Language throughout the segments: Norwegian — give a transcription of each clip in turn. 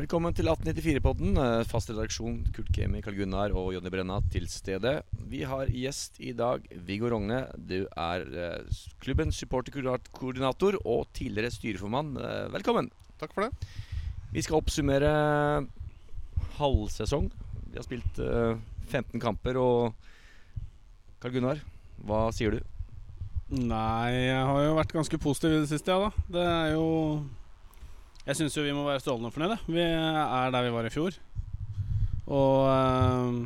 Velkommen til 1894-podden. Eh, fast redaksjon Kurt Kemi, Karl Gunnar og Jonny Brenna til stede. Vi har gjest i dag Viggo Rogne. Du er eh, klubbens supporterkoordinator og tidligere styreformann. Eh, velkommen. Takk for det. Vi skal oppsummere halvsesong. Vi har spilt 15 kamper, og Karl Gunnar, hva sier du? Nei, jeg har jo vært ganske positiv i det siste, ja da. Det er jo jeg syns jo vi må være strålende fornøyde. Vi er der vi var i fjor. Og øh,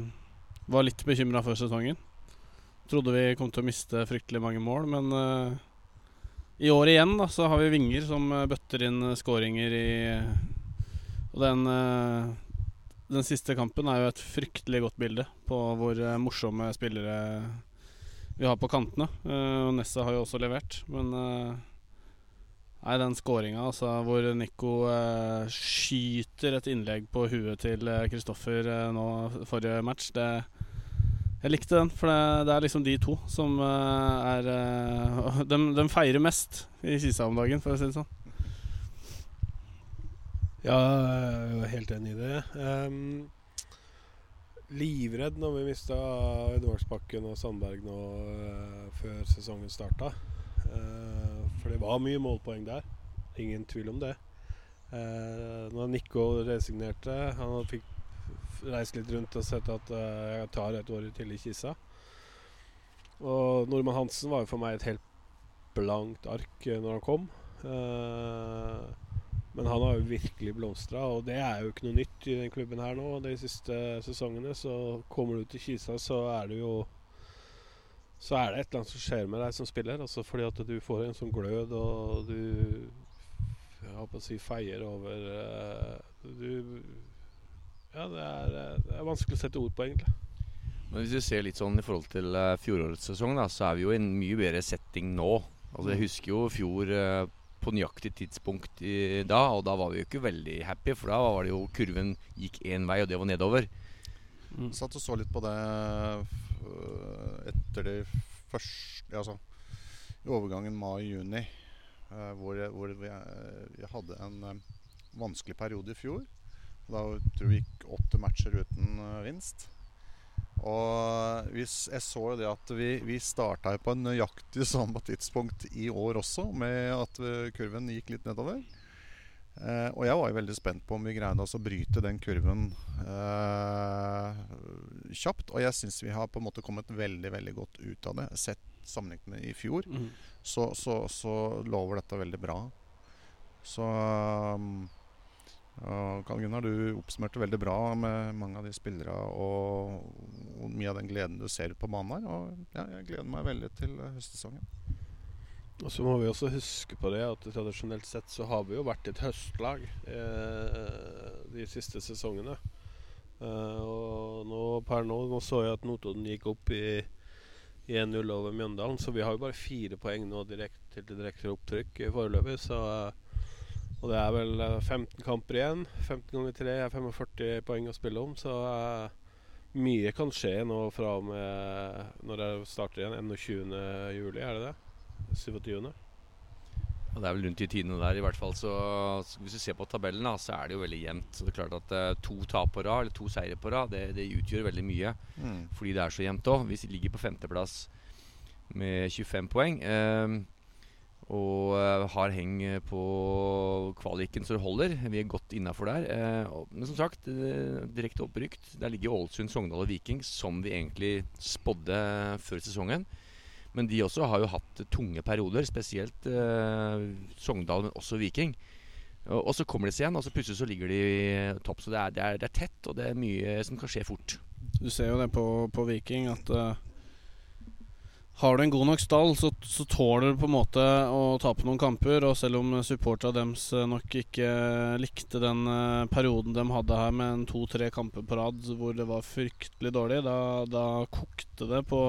var litt bekymra før sesongen. Trodde vi kom til å miste fryktelig mange mål, men øh, i år igjen da, så har vi vinger som eh, bøtter inn skåringer i Og den, øh, den siste kampen er jo et fryktelig godt bilde på hvor morsomme spillere vi har på kantene. og Nessa har jo også levert, men Nei, den skåringa altså, hvor Nico eh, skyter et innlegg på huet til Kristoffer eh, nå forrige match, det Jeg likte den, for det, det er liksom de to som eh, er de, de, feirer mest i Kisa om dagen, for å si det sånn. Ja, jeg er helt enig i det. Um, livredd når vi mista Edvardsbakken og Sandberg nå før sesongen starta. Uh, for det var mye målpoeng der. Ingen tvil om det. Eh, når Nico resignerte Han fikk reist litt rundt og sett at eh, jeg tar et år til i Kisa. Og Norman Hansen var jo for meg et helt blankt ark når han kom. men han har jo virkelig blomstra, og det er jo ikke noe nytt i den klubben her nå. De siste sesongene så kommer du til Kisa, så er du jo så er det et eller annet som skjer med deg som spiller. Altså fordi at du får en sånn glød, og du Jeg håper å si feier over uh, Du Ja, det er, det er, vanskelig å sette ord på, egentlig. Men Hvis du ser litt sånn i forhold til uh, fjorårets sesong, da, så er vi jo i en mye bedre setting nå. Altså Jeg mm. husker jo fjor uh, på nøyaktig tidspunkt i, da, og da var vi jo ikke veldig happy, for da var det jo kurven gikk én vei, og det var nedover. Mm. Satt og så litt på det etter det første Altså i overgangen mai-juni, eh, hvor, hvor vi, eh, jeg hadde en vanskelig periode i fjor. Da tror vi gikk åtte matcher uten vinst. Og vi, jeg så jo det at vi, vi starta på en nøyaktig samme tidspunkt i år også, med at kurven gikk litt nedover. Eh, og jeg var jo veldig spent på om vi greide å bryte den kurven eh, kjapt. Og jeg syns vi har på en måte kommet veldig veldig godt ut av det. Sett sammenlignet med i fjor, mm. så, så, så, lover dette veldig bra. Så um, Karl Gunnar, du oppsummerte veldig bra med mange av de spillere og, og mye av den gleden du ser på banen her. Og ja, jeg gleder meg veldig til høstsesongen. Og så må vi også huske på det at tradisjonelt sett så har vi jo vært et høstlag eh, de siste sesongene. Eh, og nå per nå Nå så jeg at Notodden gikk opp i, i 1-0 over Mjøndalen, så vi har jo bare fire poeng nå direkte til direkte opptrykk foreløpig. Så Og det er vel 15 eh, kamper igjen. 15 ganger 3 er 45 poeng å spille om, så eh, mye kan skje nå fra og med når det starter igjen 21. juli, er det det? 27. Ja, det er vel rundt de tidene der, i hvert fall. Så, så Hvis du ser på tabellen, da, så er det jo veldig jevnt. Så det er klart at uh, To tap på rad, eller to seire på rad, det, det utgjør veldig mye. Mm. Fordi det er så jevnt òg. Vi ligger på femteplass med 25 poeng. Uh, og uh, har heng på kvaliken så det holder. Vi er godt innafor der. Uh, men som sagt, uh, direkte opprykt. Der ligger Ålesund, Sogndal og Viking, som vi egentlig spådde før sesongen. Men de også har jo hatt tunge perioder, spesielt eh, Sogndal, men også Viking. Og, og, så kommer de seg igjen, og så plutselig så ligger de i topp. Så det er, det, er, det er, tett, og det er mye som kan skje fort. Du ser jo det på, på Viking, at uh, har du en god nok stall, så, så, tåler du på en måte å tape noen kamper. Og selv om supporterne deres eh, nok ikke likte den uh, perioden de hadde her med to-tre kamper på rad hvor det var fryktelig dårlig, da, da kokte det på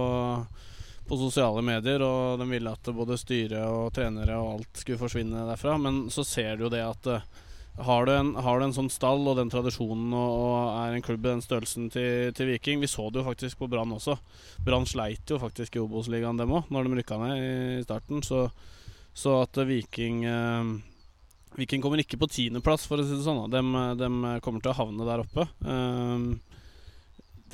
på sosiale medier, og de ville at både styre og trenere og alt skulle forsvinne derfra. Men så ser du jo det at uh, har, du en, har, du en, sånn stall og den tradisjonen og, og er en klubb i den størrelsen til, til, Viking Vi så det jo faktisk på Brann også. Brann sleit jo faktisk i Obos-ligaen, dem òg, når de rykka ned i starten. Så, så at Viking uh, Viking kommer ikke på tiendeplass, for å si det sånn. De, de kommer til å havne der oppe. Um,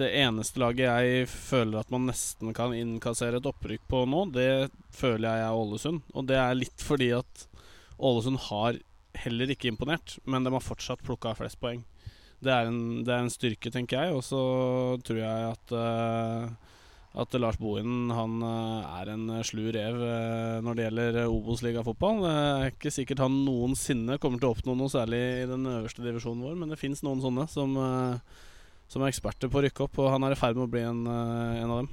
det eneste laget jeg føler at man nesten kan innkassere et opprykk på nå, det føler jeg er Ålesund. Og det er litt fordi at Ålesund har heller ikke imponert, men de har fortsatt plukka flest poeng. Det er, en, det er en styrke, tenker jeg. Og så tror jeg at uh, at Lars Bohinen han eh, er en eh, slu rev eh, når det gjelder Obos-ligafotball. Det er ikke sikkert han noensinne kommer til å oppnå noe særlig i den øverste divisjonen vår, men det fins noen sånne som, som, er eksperter på å rykke opp, og han er i ferd med å bli en, en av dem.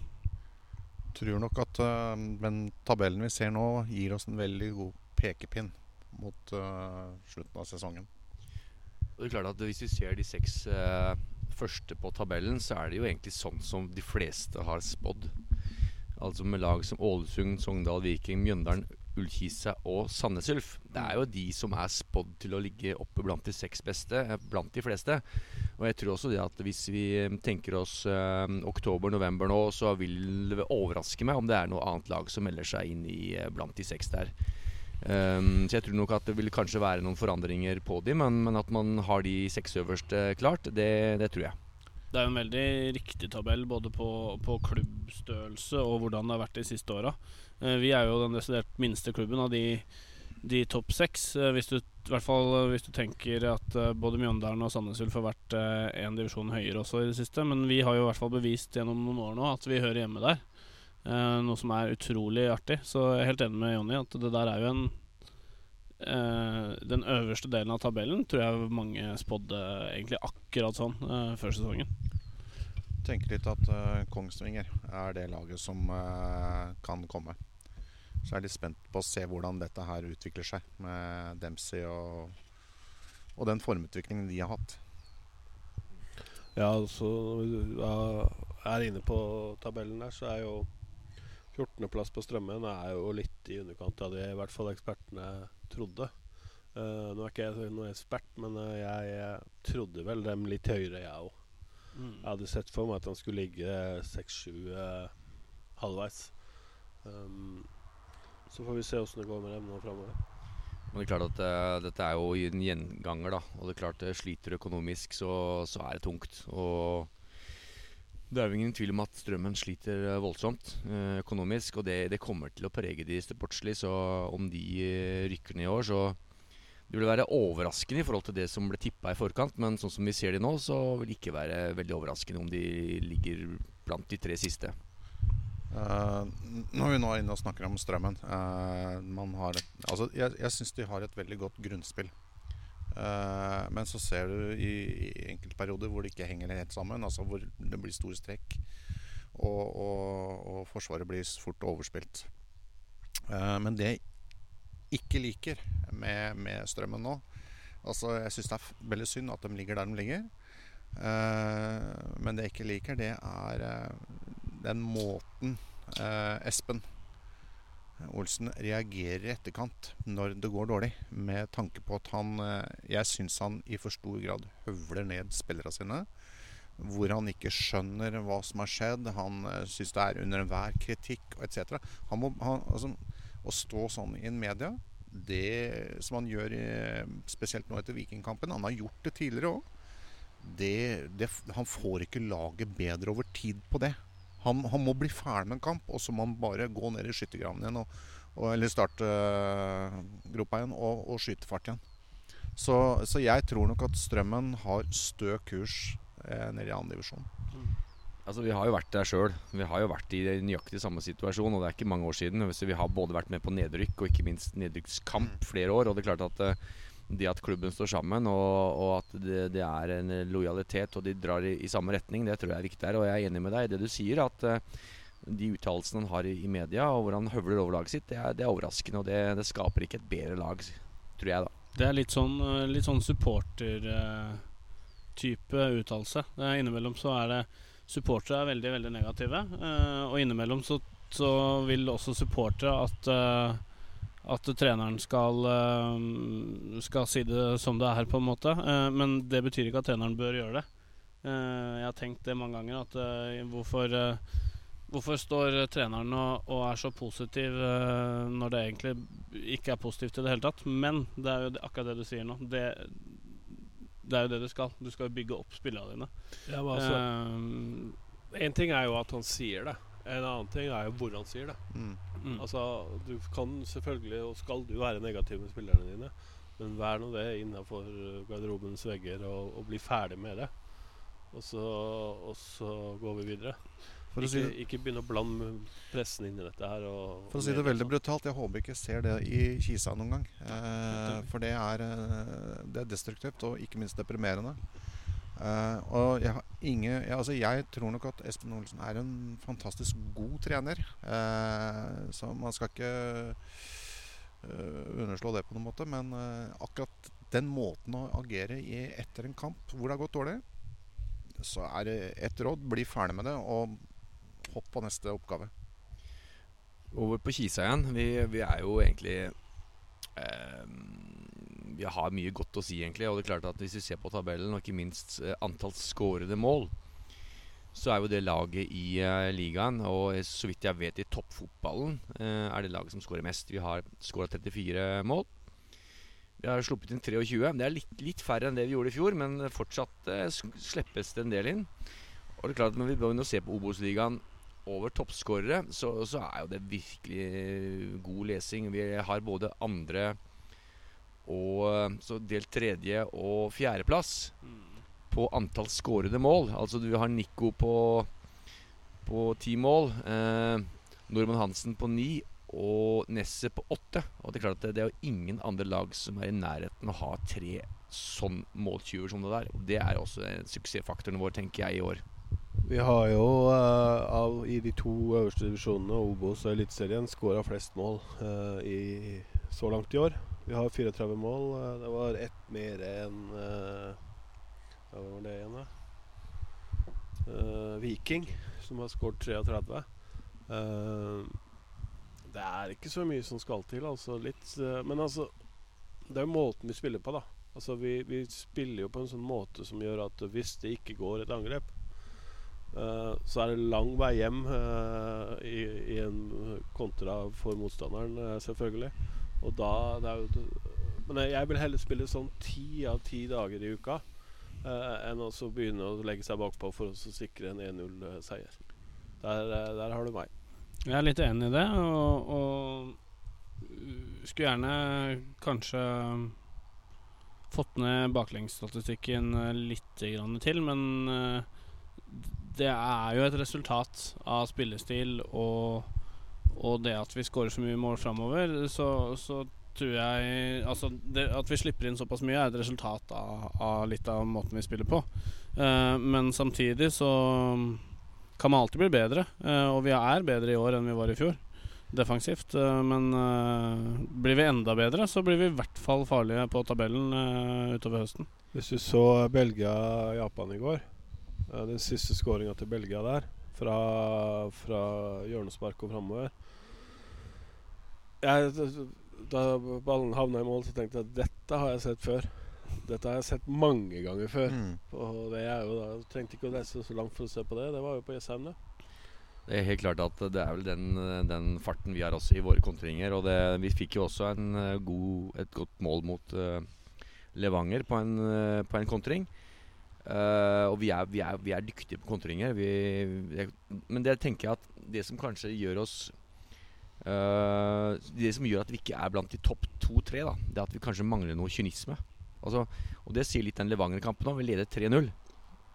Tror nok at uh, Men tabellen vi ser nå, gir oss en veldig god pekepinn mot uh, slutten av sesongen. Og det er klart at Hvis vi ser de seks uh første på tabellen, så er det jo egentlig sånn som de fleste har spådd. Altså med lag som Ålesund, Sogndal, Viking, Mjøndalen, Ullkisa og Sandnes Ulf. Det er jo de som er spådd til å ligge oppe blant de seks beste, eh, blant de fleste. Og jeg tror også det at hvis vi tenker oss eh, oktober-november nå, så vil det overraske meg om det er noe annet lag som melder seg inn i, uh, blant de seks der. Um, så jeg tror nok at det vil kanskje være noen forandringer på dem, men, men at man har de seks øverste klart, det, det, tror jeg. Det er jo en veldig riktig tabell både på, på klubbstørrelse og hvordan det har vært de siste åra. Uh, vi er jo den desidert minste klubben av de, de topp seks. Uh, hvis, du, i hvert fall, uh, hvis du tenker at både Mjøndalen og Sandnes Ulf har vært én divisjon høyere også i det siste. Men vi har jo i hvert fall bevist gjennom noen år nå at vi hører hjemme der. Noe som er utrolig artig. Så jeg er helt enig med Jonny at det der er jo en Den øverste delen av tabellen tror jeg mange spådde egentlig akkurat sånn før sesongen. Tenker litt at Kongsvinger er det laget som kan komme. Så jeg er litt spent på å se hvordan dette her utvikler seg med Dempsey og, og den formutviklingen de har hatt. Ja, altså vi er inne på tabellen der, så er jo 14.-plass på Strømmen er jo litt i underkant av det i hvert fall ekspertene trodde. Uh, nå er ikke jeg noen ekspert, men uh, jeg, jeg, trodde vel dem litt høyere, jeg òg. Mm. Jeg hadde sett for meg at han skulle ligge 6-7 uh, eh, halvveis. Um, så får vi se åssen det går med dem nå framover. Men det er klart at uh, Dette er jo en gjenganger, da. Og det er klart det sliter økonomisk, så, så er det tungt. Og det er jo ingen tvil om at Strømmen sliter eh, voldsomt økonomisk, og det, det, kommer til å prege de sportslig. Så om de rykker ned i år, så det vil være overraskende i forhold til det som ble tippa i forkant. Men sånn som vi ser de nå, så vil det ikke være veldig overraskende om de ligger blant de tre siste. Uh, når vi nå er inne og snakker om Strømmen uh, har, altså, Jeg, jeg syns de har et veldig godt grunnspill. Uh, men så ser du i, i enkeltperioder hvor det ikke henger helt sammen, altså hvor det blir store strekk, og, og, og Forsvaret blir fort overspilt. Men det ikke liker med, med Strømmen nå Altså Jeg syns det er veldig synd at de ligger der de ligger. Uh, men det jeg ikke liker, det er den måten Espen Olsen reagerer i etterkant når det går dårlig, med tanke på at han Jeg syns han i for stor grad høvler ned spillerne sine. Hvor han ikke skjønner hva som har skjedd. Han uh, syns det er under enhver kritikk etc. Han han, altså, å stå sånn i en media, det som han gjør spesielt nå etter Vikingkampen Han har gjort det tidligere òg. Han får ikke laget bedre over tid på det. Han, han, må bli ferdig med en kamp, og så må han bare gå ned i skyttergraven igjen. Og, og, eller startgropa uh, igjen og, og skyte fart igjen. Så, så, jeg tror nok at Strømmen har stø kurs eh, nede i andre divisjon. Mm. Altså, vi har jo vært der sjøl. Vi har jo vært i nøyaktig samme situasjon. Og det er ikke mange år siden. Så vi har både vært med på nedrykk og ikke minst nedrykkskamp mm. flere år. Og det er klart at uh, det at klubben står sammen, og, og at det, det, er en lojalitet, og de drar i, i, samme retning, det tror jeg er viktig her. Og jeg er enig med deg i det du sier, at uh, de uttalelsene han har i, i, media, og hvor han høvler over laget sitt, det er, det er overraskende. Og det, det, skaper ikke et bedre lag, tror jeg, da. Det er litt sånn, eh, litt sånn supporter-type uttalelse. Innimellom så er det Supportere er veldig, veldig negative, uh, og innimellom så, så vil også supportere at at treneren skal, eh, skal, si det som det er, på en måte. Eh, men det betyr ikke at treneren bør gjøre det. Eh, jeg har tenkt det mange ganger, at hvorfor Hvorfor står treneren og, og er så positiv når det egentlig ikke er positivt i det hele tatt? Men det er jo akkurat det du sier nå. Det, det er jo det du skal. Du skal bygge opp spillerne dine. Ja, men altså, um, en ting er jo at han sier det. En annen ting er jo hvor han sier det. Mm. Mm. Altså, Du kan selvfølgelig og skal du være negativ med spillerne dine, men vær nå det innafor garderobens vegger og, og, bli ferdig med det. Og så, og så går vi videre. Ikke, si ikke, begynne å blande pressen inn i dette her. For å si det veldig brutalt, jeg håper ikke ser det i Kisa noen gang. Eh, for det er, eh, det er, destruktivt og ikke minst deprimerende. Eh, og jeg, ingen, jeg, altså jeg, tror nok at Espen Olsen er en fantastisk god trener. Eh, så man skal ikke uh, underslå det på noen måte. Men uh, akkurat den måten å agere i etter en kamp hvor det har gått dårlig, så er det ett råd. Bli ferdig med det, og hopp på neste oppgave. Over på Kisa igjen. Vi, vi er jo egentlig eh, Vi har mye godt å si, egentlig. Og det er klart at hvis vi ser på tabellen, og ikke minst eh, antall skårede mål, så er jo det laget i uh, ligaen, og så vidt jeg vet i toppfotballen, uh, er det laget som skårer mest. Vi har skåra 34 mål. Vi har sluppet inn 23. Det er litt, litt, færre enn det vi gjorde i fjor, men fortsatt uh, slippes det en del inn. Og det er klart at Når vi begynner å se på Obos-ligaen over toppskårere, så, så, er jo det virkelig god lesing. Vi har både andre og så delt tredje og fjerdeplass mm. på antall skårede mål. Altså du har Nico på på ti mål. Eh, Norman Hansen på ni og Nesset på åtte. Og det er klart at det, det er jo ingen andre lag som er i nærheten å ha tre sånn måltyver som det der. Og det er også suksessfaktoren vår, tenker jeg, i år. Vi har jo uh, av, i de to øverste divisjonene, Obos og Eliteserien, skåra flest mål uh, i, så langt i år. Vi har 34 mål. Uh, det var ett mer enn Hva var det igjen, da? Viking, som har skåret 33. det er ikke så mye som skal til, altså. Litt Men altså Det er jo måten vi spiller på, da. Altså vi, vi spiller jo på en sånn måte som gjør at hvis det ikke går et angrep, så er det lang vei hjem uh, i, i, en kontra for motstanderen, uh, selvfølgelig. Og da det er jo, Men jeg vil heller spille sånn ti av ti dager i uka enn å begynne å legge seg bakpå for å sikre en 1-0-seier. Der, der, har du meg. Jeg er litt enig i det, og, og skulle gjerne kanskje fått ned baklengsstatistikken litt til, men det er jo et resultat av spillestil og, og det at vi skårer så mye mål framover. Så, så, tror jeg Altså, det, at vi slipper inn såpass mye, er et resultat av, av litt av måten vi spiller på. Uh, men samtidig så kan man alltid bli bedre, uh, og vi er bedre i år enn vi var i fjor. Defensivt. Uh, men blir vi enda bedre, så blir vi i hvert fall farlige på tabellen utover høsten. Hvis du så Belgia-Japan i går den siste skåringa til Belgia der, fra, fra hjørnespark og framover Da ballen havna i mål, så tenkte jeg at dette har jeg sett før. Dette har jeg sett mange ganger før. Mm. Og det er jo da, Jeg trengte ikke å reise så langt for å se på det. Det var jo på Jessheim, det. Det er helt klart at det er vel den, den farten vi har også i våre kontringer. Og det, vi fikk jo også eh, god, et godt mål mot uh, Levanger på en, uh, på en kontring. Uh, og vi er, vi, er, vi er, dyktige på kontringer. Vi, men det tenker jeg at det som kanskje gjør oss uh, Det som gjør at vi ikke er blant de topp to-tre, det er at vi kanskje mangler noe kynisme. Altså, og det sier litt den Levanger-kampen òg. Vi leder 3-0.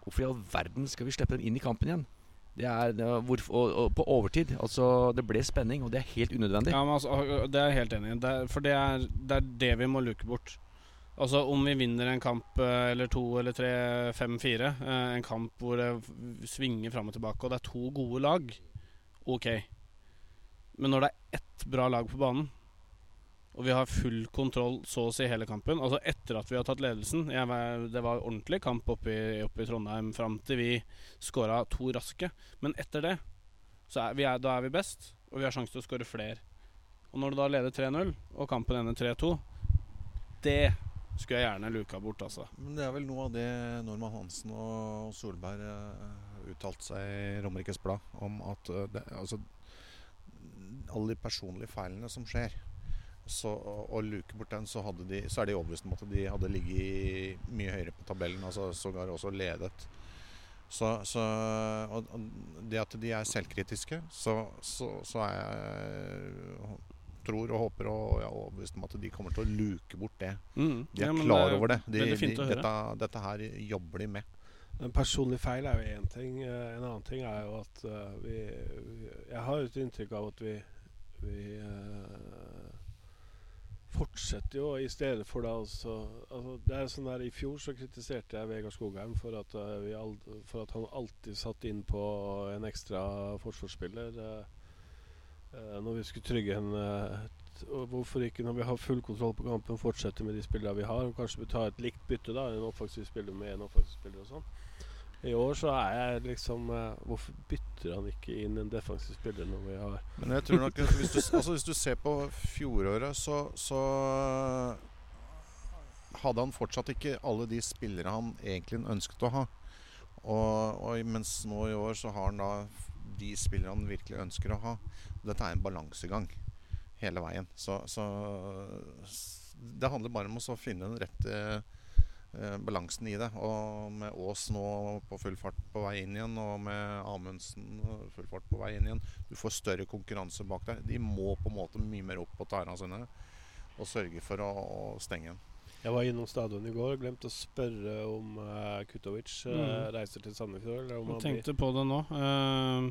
Hvorfor i all verden skal vi slippe dem inn i kampen igjen? Det er, det er hvor, og, og, på overtid. Altså, det ble spenning, og det er helt unødvendig. Ja, men altså, Det er jeg helt enig i. For det er, det er det vi må luke bort. Altså Om vi vinner en kamp eh, eller to eller tre, fem, fire eh, En kamp hvor det svinger fram og tilbake, og det er to gode lag, ok. Men når det er ett bra lag på banen, og vi har full kontroll så å si hele kampen Altså etter at vi har tatt ledelsen jeg, Det var ordentlig kamp oppe i, oppe i Trondheim fram til vi skåra to raske. Men etter det, så er vi da er vi best, og vi har sjanse til å skåre flere. Og når du da leder 3-0, og kampen ender 3-2 Det skulle jeg gjerne luka bort, altså. Men det er vel noe av det Norman Hansen og Solberg eh, uttalt seg i Romerikes Blad om at uh, det, altså, alle de personlige feilene som skjer så, Å luke bort den, så, de, så, er de overbevist om at de hadde ligget mye høyere på tabellen, altså sågar også ledet. Så, så og, det at de er selvkritiske, så, så er jeg tror og håper og jeg er overbevist om at de kommer til å luke bort det. Mm. De er ja, klar det er over det. De, de, dette, dette, her jobber de med. En personlig feil er jo én ting. Eh, en annen ting er jo at uh, vi, vi, Jeg har et inntrykk av at vi, vi uh, fortsetter jo i stedet for da altså, altså, det er sånn der I fjor så kritiserte jeg Vegard Skogheim for at, uh, for at han alltid satt inn på en ekstra forsvarsspiller. Uh, Eh, når vi skulle trygge en og Hvorfor ikke, når vi har full kontroll på kampen, fortsette med de spillerne vi har? Og kanskje tar et likt bytte, da. En offensiv spiller med en offensiv spiller og sånn. I år så er jeg liksom uh, Hvorfor bytter han ikke inn en defensiv spiller når vi har Men jeg tror nok hvis du, altså hvis du ser på fjoråret, så, så hadde han fortsatt ikke alle de spillere han egentlig ønsket å ha. Og, og, mens nå i år så har han da de spillerne han virkelig ønsker å ha. Dette er en balansegang hele veien. Så, så det handler bare om å finne den rette eh, balansen i det. Og med Aas nå på full fart på vei inn igjen, og med Amundsen full fart på vei inn igjen Du får større konkurranse bak deg. De må på en måte mye mer opp på tærne sine og sørge for å, å stenge igjen. Jeg var innom stadion i går og glemte å spørre om uh, Kutovic uh, mm. reiser til Sandefjord. Jeg tenkte på det nå. Uh,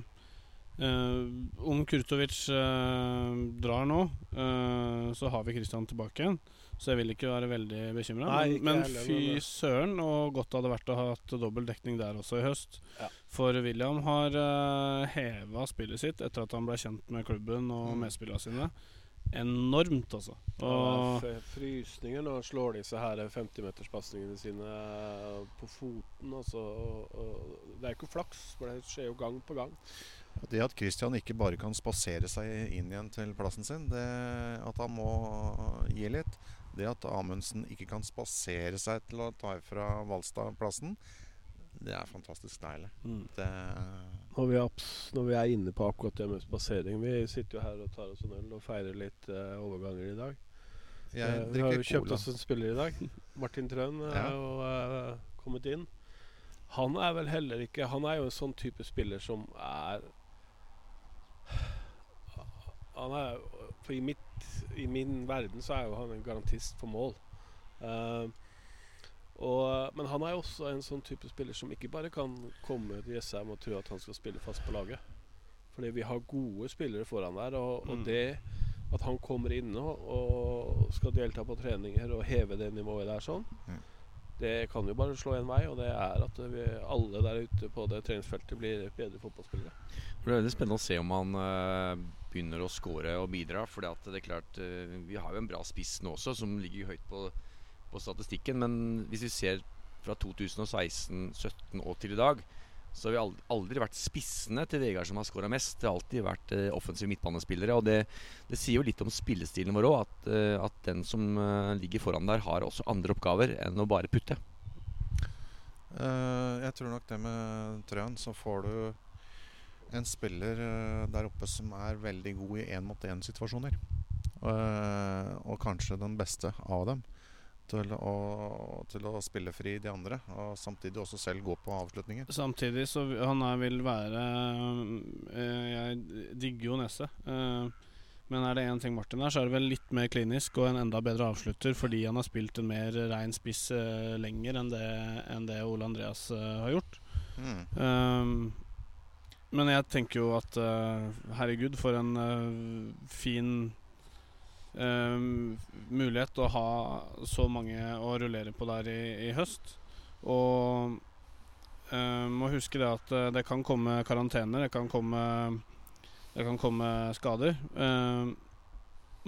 om Kurtovic uh, drar nå, uh, så har vi Kristian tilbake igjen. Så jeg vil ikke være veldig bekymra. Men, fy søren, og godt hadde vært å ha hatt dobbel dekning der også i høst. Ja. For William har uh, heva spillet sitt etter at han ble kjent med klubben og mm. medspillerne sine. Enormt, altså. Og Frysninger når han slår disse her 50-meterspasningene sine på foten. Altså, og, og, det er ikke flaks, for det skjer jo gang på gang. Det at Christian ikke bare kan spasere seg inn igjen til plassen sin, det at han må gi litt, det at Amundsen ikke kan spasere seg til å ta ifra Valstad-plassen, det er fantastisk deilig. Mm. Det når, vi er, når, vi er, inne på akkurat det med spasering Vi sitter jo her og tar oss en øl og feirer litt uh, overganger i dag. Uh, vi har jo kjøpt cola. oss en spiller i dag. Martin Trøen uh, ja. og uh, kommet inn. Han er vel heller ikke Han er jo en sånn type spiller som er er, for i, mitt, i, min verden så er jo han en garantist for mål. Uh, og, men han er jo også en sånn type spiller som ikke bare kan komme til Jessheim og tro at han skal spille fast på laget. Fordi vi har gode spillere foran der, og, og mm. det at han kommer inn og, og, skal delta på treninger og heve det nivået der sånn, mm. det kan jo bare slå en vei, og det er at vi alle der ute på det treningsfeltet blir bedre fotballspillere. Det blir veldig spennende å se om han uh, begynner å score og bidra. For det er klart, uh, vi har jo en bra spiss nå også, som ligger høyt på, på statistikken. Men hvis vi ser fra 2016-17 og til i dag, så har vi aldri, aldri vært spissene til Vegard som har skåra mest. Det har alltid vært uh, offensive midtbanespillere. Og det, det, sier jo litt om spillestilen vår òg, at, uh, at, den som uh, ligger foran der, har også andre oppgaver enn å bare putte. jeg tror nok det med Trøen, så får du en spiller uh, der oppe som er veldig god i én-mot-én-situasjoner. Eh, og kanskje den beste av dem. Til å, til å, spille fri de andre, og samtidig også selv gå på avslutninger. Samtidig så han er, vil være uh, Jeg digger jo Nesse. men er det én ting Martin er, så er det vel litt mer klinisk og en enda bedre avslutter fordi han har spilt en mer rein spiss lenger enn det, enn det Ole Andreas har gjort. Mm. Um, men jeg tenker jo at uh, herregud, for en uh, fin uh, mulighet å ha så mange å rullere på der i, i høst. Og må huske det at det kan komme karantener, det kan komme, det kan komme skader.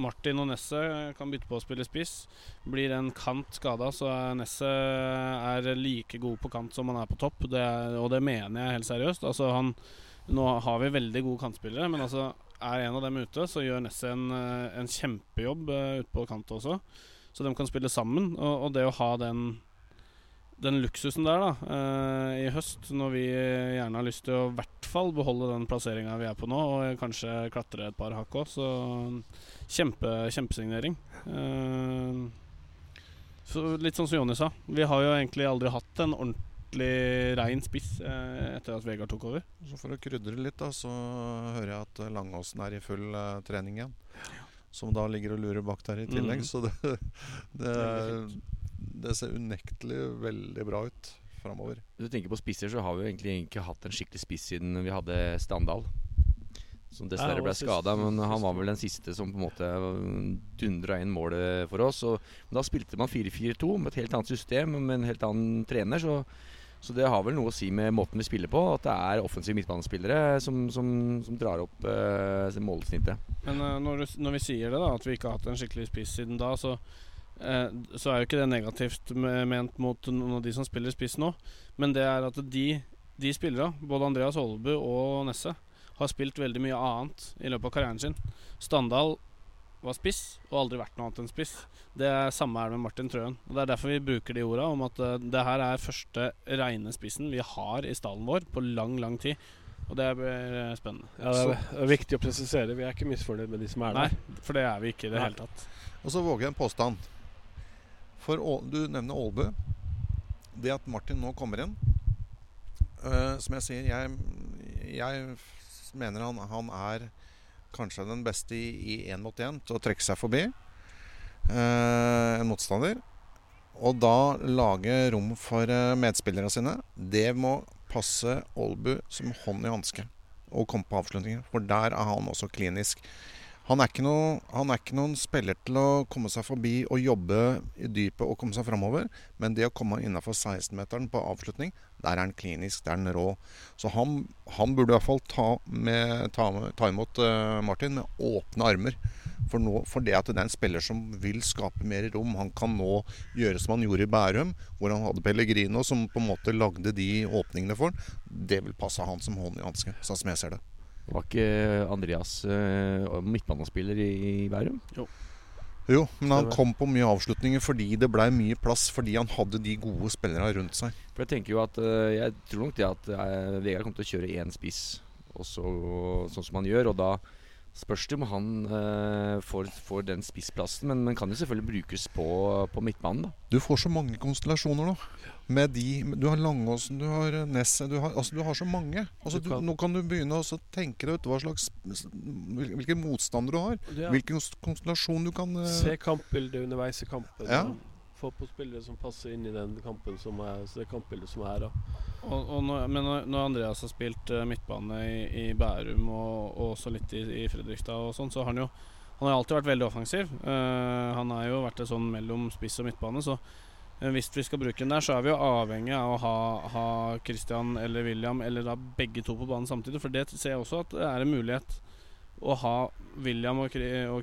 Martin og Nesset kan bytte på å spille spiss. Blir en kant skada, så Nesset er like god på kant som han er på topp. Det er, og det mener jeg helt seriøst. Altså han nå har vi veldig gode kantspillere, men altså er en av dem ute, så gjør Nessie en, eh, en, kjempejobb uh, ute på kant også. Så de kan spille sammen. Og, og, det å ha den den luksusen der, da, uh, i høst, når vi gjerne har lyst til å i hvert fall beholde den plasseringa vi er på nå, og kanskje klatre et par hakk òg, så kjempe, kjempesignering. Uh, så litt sånn som Jonny sa, vi har jo egentlig aldri hatt en ordentlig rein spiss eh, etter at Vegard tok over. Så For å krydre litt, da, så hører jeg at Langåsen er i full eh, trening igjen. Som da ligger og lurer bak der i tillegg. Mm. Så det, det, det ser unektelig veldig bra ut framover. Hvis du tenker på spisser, så har vi jo egentlig ikke hatt en skikkelig spiss siden vi hadde Standal. Som dessverre ble skada, men han var vel den siste som på en måte dundra inn målet for oss. Og, men da spilte man 4-4-2 med et helt annet system, med en helt annen trener. Så, så det har vel noe å si med måten vi spiller på, at det er offensive midtbanespillere som, som, som drar opp eh, målsnittet. Men eh, når, du, når vi sier det, da, at vi ikke har hatt en skikkelig spiss siden da, så, eh, så er jo ikke det negativt ment mot noen av de som spiller spiss nå. Men det er at de, de spillere, både Andreas Holbu og Nesse, har spilt veldig mye annet i løpet av karrieren sin. Standal var spiss, og aldri vært noe annet enn spiss. Det er samme er det med Martin Trøen. Og Det er derfor vi bruker de orda om at uh, det her er første reine spissen vi har i stallen vår på lang, lang tid. Og det blir eh, spennende. Ja, det er, det er viktig å presisere. Vi er ikke misfornøyd med de som er der. Nei, for det er vi ikke i det Nei. hele tatt. Og så våger jeg en påstand. For Å- du nevner Aalbu. Det at Martin nå kommer inn uh, Som jeg sier, jeg, jeg mener han, han er kanskje den beste i én mot én til å trekke seg forbi eh, en motstander. Og da lage rom for eh, medspillerne sine. Det må passe Aalbu som hånd i hanske og komme på avslutninger. For der er han også klinisk. Han er, noe, han er ikke noen spiller til å komme seg forbi og jobbe i dypet og komme seg framover. Men det å komme innafor 16-meteren på avslutning, der er han klinisk, der er han rå. Så han, han burde i hvert fall ta, med, ta, ta imot uh, Martin med åpne armer. For, nå, for det at det er en spiller som vil skape mer rom. Han kan nå gjøre som han gjorde i Bærum, hvor han hadde Pellegrino som på en måte lagde de åpningene for han. Det vil passe han som hånd i hanske, sånn som jeg ser det. Var ikke Andreas uh, midtbanespiller i, Bærum? Jo, men han kom på mye avslutninger fordi det blei mye plass fordi han hadde de gode spillerne rundt seg. For Jeg tenker jo at eh, Jeg tror nok det at eh, Vegard kommer til å kjøre én spiss, og så, sånn som han gjør. Og da spørs det om han eh, får, får den spissplassen, men, men kan jo selvfølgelig brukes på, på midtbanen. da Du får så mange konstellasjoner nå. Med de, du har Langåsen, du har Nesset du, altså, du har så mange. Altså, Du du, nå kan du begynne å tenke deg ut hva slags hvil- hvilke motstandere du har. Ja. Hvilken konstellasjon du kan eh, Se kampbildet underveis i kampen. Ja. Få på spillere som passer inn i den kampen som er, det kampbildet som er. Da. Og, og når, men når, Andreas har spilt uh, midtbane i, i Bærum og, og også litt i, i Fredrikstad og sånn, så har han jo Han har alltid vært veldig offensiv. Uh, han har jo vært sånn mellom spiss og midtbane, så uh, hvis vi skal bruke den der, så er vi jo avhengig av å ha, ha Christian eller William eller da begge to på banen samtidig. For det ser jeg også at det er en mulighet å ha William og,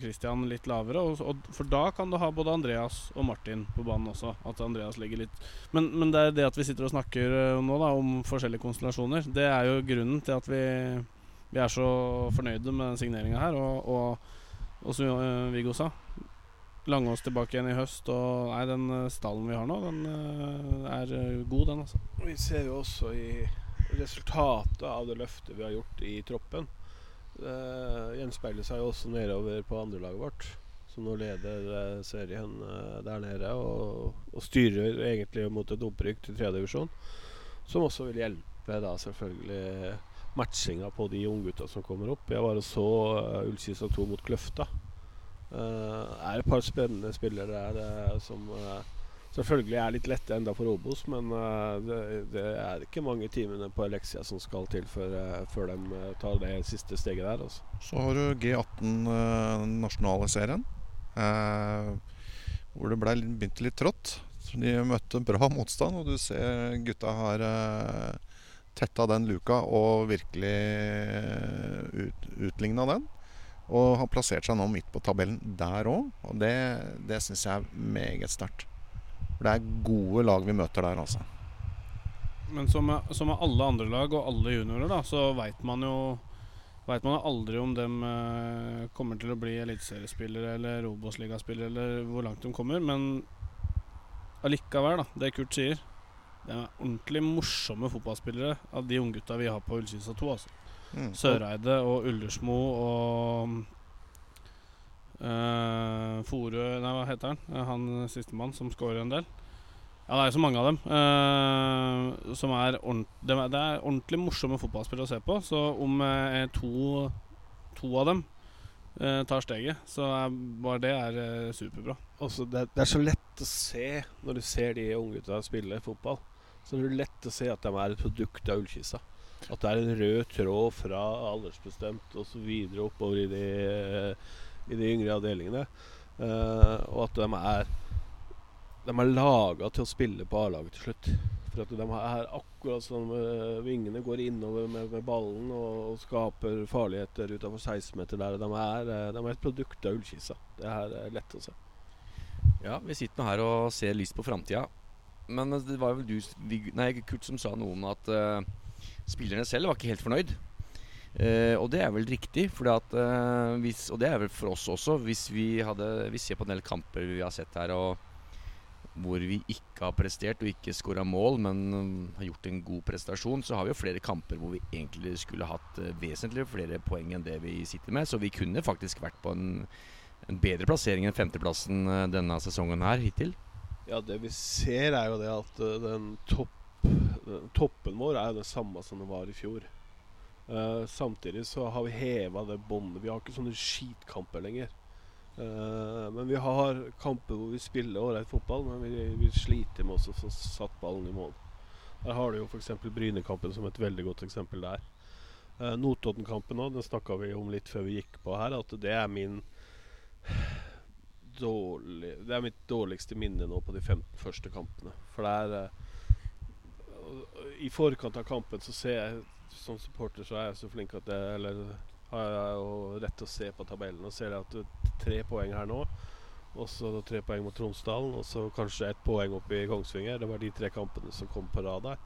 Christian litt lavere. For da kan du ha både Andreas og Martin på banen også. At Andreas ligger litt men, men det er det at vi sitter og snakker eh, nå da om forskjellige konstellasjoner, det er jo grunnen til at vi, vi er så fornøyde med den signeringa her. Og, og, og som eh, Viggo sa, Langås tilbake igjen i høst. Og nei, den eh, stallen vi har nå, den er god, den, altså. Vi ser jo også i resultatet av det løftet vi har gjort i troppen. Det gjenspeiler seg jo også nedover på andrelaget vårt. Som nå leder eh, serien eh, der nede og, og styrer egentlig mot et opprykk til tredjedivisjon. Som også vil hjelpe da selvfølgelig matchinga på de unggutta som kommer opp. Jeg var så uh, Ullkisa 2 mot Kløfta. Det er et par spennende spillere der uh, som eh, selvfølgelig er det litt lette enda for Obos, men eh, det, det er ikke mange timene på Elexia som skal til før, eh, de eh, tar det siste steget der. Altså. Så har du G18 den nasjonale serien. Hvor det ble begynte litt trått. De møtte bra motstand, og du ser gutta har eh, tetta den luka og virkelig ut, utligna den. Og har plassert seg nå midt på tabellen der òg, og det, det syns jeg er meget sterkt. For det er gode lag vi møter der, altså. Men som med, som med alle andre lag og alle juniorer, da, så veit man jo Vet man aldri om de eh, kommer til å bli eliteseriespillere eller Robos-ligaspillere, eller hvor langt de kommer. Men allikevel, da, det Kurt sier Det er ordentlig morsomme fotballspillere av de unggutta vi har på Ullkisa 2. Altså. Mm. Søreide og Ullersmo og uh, Forø Nei, hva heter han? Uh, Han sistemann som scorer en del. Ja, det er så mange av dem. Uh, som er det, er, det er ordentlig morsomme fotballspillere å se på. Så om uh, to, to av dem uh, tar steget, så er, bare det er eh, superbra. Også, det, det er så lett å se når du ser de unggutta spille fotball. Så det er lett å se at de er et produkt av ullkissa. At det er en rød tråd fra aldersbestemt videre oppover i de, i de yngre avdelingene. Eh, og at de er De er laga til å spille på A-laget til slutt. For at de er akkurat som eh, vingene går innover med, med ballen og, og skaper farligheter utafor 16-meter der. De er, eh, de er et produkt av Ullkisa. Det er lett å se. Ja, vi sitter nå her og ser lyst på framtida. Men det var vel du, nei, Kurt, som sa noe om at uh, spillerne selv var ikke helt fornøyd. Eh, og det er vel riktig, at, eh, hvis, og det er vel for oss også. Hvis vi, hadde, vi ser på en del kamper vi har sett her og hvor vi ikke har prestert og ikke skåra mål, men mm, har gjort en god prestasjon, så har vi jo flere kamper hvor vi egentlig skulle hatt eh, vesentlig flere poeng enn det vi sitter med. Så vi kunne faktisk vært på en, en bedre plassering enn femteplassen eh, denne sesongen her hittil. Ja, det vi ser er jo det at eh, den, topp, den toppen vår er jo den samme som den var i fjor. Eh, samtidig så har vi heva det båndet. Vi har ikke sånne skitkamper lenger. Uh, men vi har kamper hvor vi spiller ålreit fotball, men vi, vi sliter med å få satt ballen i mål. Der har du jo f.eks. Brynekampen som et veldig godt eksempel der. Uh, Notodden-kampen òg, den snakka vi om litt før vi gikk på her, at det er min dårlig, Det er mitt dårligste minne nå på de 15 første kampene. For det er uh, I forkant av kampen så ser jeg Som supporter så er jeg så flink at jeg Eller har jeg jo rett til å se på tabellen og ser at tre poeng her nå. Og så tre poeng mot Tromsdalen, og så kanskje ett poeng opp i Kongsvinger. Det var de tre kampene som kom på rad der.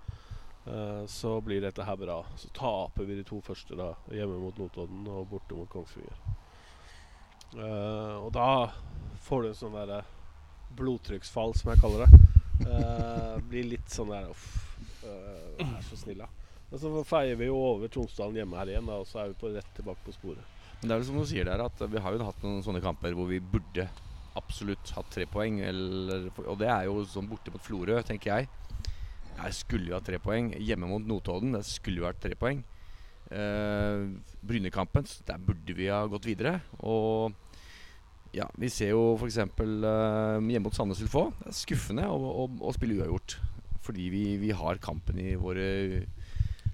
Uh, så blir dette her bra. Så taper vi de to første da hjemme mot Notodden og borte mot Kongsvinger. Uh, og da får du en sånn derre blodtrykksfall, som jeg kaller det. Uh, blir litt sånn der Uff, eh, vær så snill, da. Men så feier vi jo over Tromsdalen hjemme her igjen, da, og så er vi på rett tilbake på sporet. Men det er vel som du sier der, at vi har jo hatt noen sånne kamper hvor vi burde absolutt hatt tre poeng. Eller, og det er jo sånn borte mot Florø, tenker jeg. Her skulle vi hatt tre poeng. Hjemme mot Notodden, det skulle jo vært tre poeng. Eh, Brynekampen, der burde vi ha gått videre. Og ja, vi ser jo f.eks. Eh, hjemme mot Sandnes Ulf òg. Det er skuffende å, å, å spille uavgjort. Fordi vi, vi har kampen i våre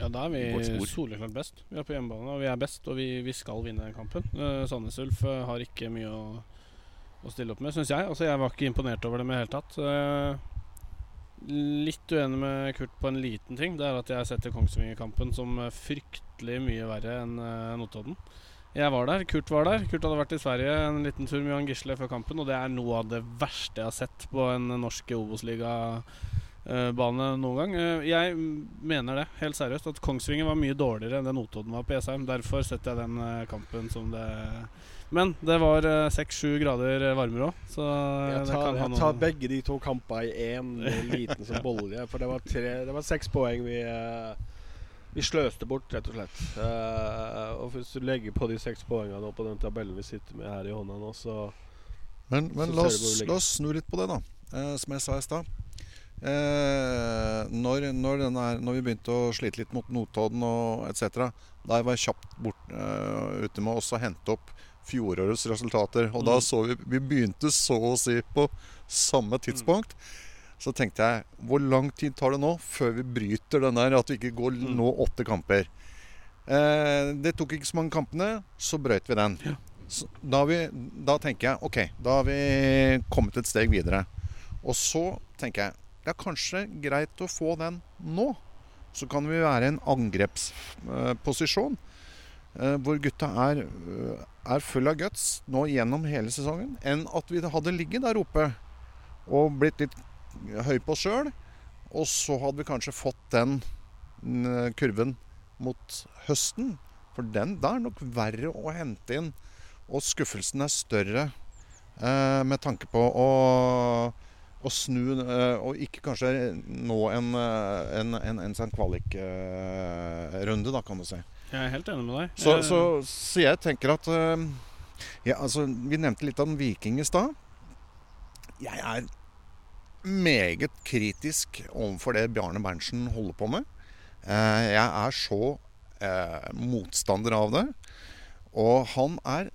Ja, da er vi soleklart best. Vi er på hjemmebane, og vi er best, og vi, vi skal vinne den kampen. Uh, Sandnes Ulf uh, har ikke mye å, å stille opp med, syns jeg. Altså, jeg var ikke imponert over dem i det hele tatt. Uh, litt uenig med Kurt på en liten ting. Det er at jeg setter Kongsvinger-kampen som fryktelig mye verre enn uh, Notodden. Jeg var der, Kurt var der. Kurt hadde vært i Sverige en liten tur med Johan Gisle før kampen, og det er noe av det verste jeg har sett på en norsk Obos-liga-bane noen gang. Eh, Jeg mener det, helt seriøst, at Kongsvinger var mye dårligere enn det Notodden var på Jessheim. Derfor setter jeg den eh, kampen som det Men det var seks-sju grader varmere òg, så eh, Jeg det tar, jeg ha jeg tar begge de to kampene i én liten som bolje. For det var, tre, det var seks poeng vi, eh, vi sløste bort, rett og slett. Uh, og hvis du legger på de seks poengene på den tabellen vi sitter med her i hånda nå, så Men, men Så la, oss, la oss snu litt på det, da. Uh, som jeg sa i stad. Eh, når, når, den er, når vi begynte å slite litt mot Notodden og etc., da var jeg kjapt bort, eh, ute med å hente opp fjorårets resultater. Og da Mm. så vi Vi begynte så å si på samme tidspunkt. Så tenkte jeg Hvor lang tid tar det nå før vi bryter den der at vi ikke går Mm. nå åtte kamper? Eh, det tok ikke så mange kampene, så brøt vi den. Så da, vi, da tenker jeg ok, da har vi kommet et steg videre. Og så tenker jeg det er kanskje greit å få den nå. Så kan vi være i en angrepsposisjon eh, hvor gutta er, eh, er full av guts nå gjennom hele sesongen, enn at vi hadde ligget der oppe og blitt litt høy på oss sjøl. Og så hadde vi kanskje fått den mm, kurven mot høsten. For den der er nok verre å hente inn. Og skuffelsen er større eh, med tanke på å å snu eh, Og ikke kanskje nå en, eh, en, en, en kvalikrunde, da, kan du si. Jeg er helt enig med deg. Så, så, så jeg tenker at eh, ja, altså, Vi nevnte litt den Viking i stad. Jeg er meget kritisk overfor det Bjarne Berntsen holder på med. Jeg er så eh, motstander av det. Og han er,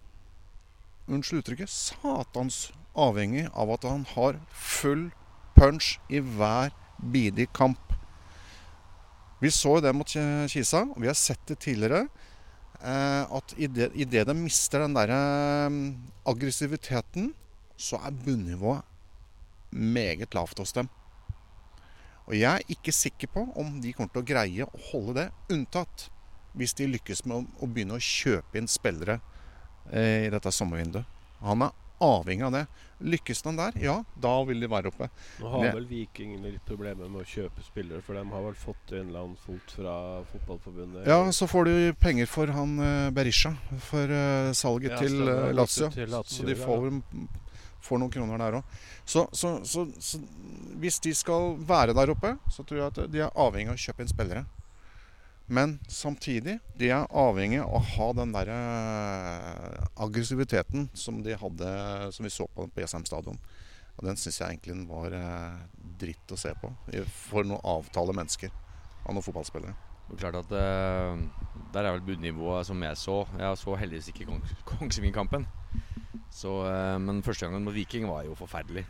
unnskyld uttrykket, satans avhengig av at han har full punch i hver bidige kamp. Vi så det mot Kisa, og vi har sett det tidligere. Eh, at idet de mister den der eh, aggressiviteten, så er bunnivået meget lavt hos dem. Og jeg er ikke sikker på om de kommer til å greie å holde det, unntatt hvis de lykkes med å begynne å kjøpe inn spillere eh, i dette sommervinduet. Han er avhengig av det. Lykkes den der, ja, da vil de være oppe. Nå har vel vikingene litt problemer med å kjøpe spillere, for de har vel fått en eller annen fot fra fotballforbundet? Ja, så får du penger for han eh, Berisha for eh, salget Ja, til eh, Lazio. til Lazio, Så de får, får noen kroner der òg. Så, så, så, så hvis de skal være der oppe, så tror jeg at de er avhengig av å kjøpe inn spillere. Men samtidig, de er avhengig av å ha den der eh, aggressiviteten som de hadde Som vi så på på Jessheim stadion. Og den syns jeg egentlig var eh, dritt å se på for noen avtale mennesker. Av noen fotballspillere. Det er klart at uh, Der er vel bunnivået som jeg så. Jeg så heldigvis ikke Kong Kongsvinger-kampen. Eh, men første gangen mot Viking var jo forferdelig.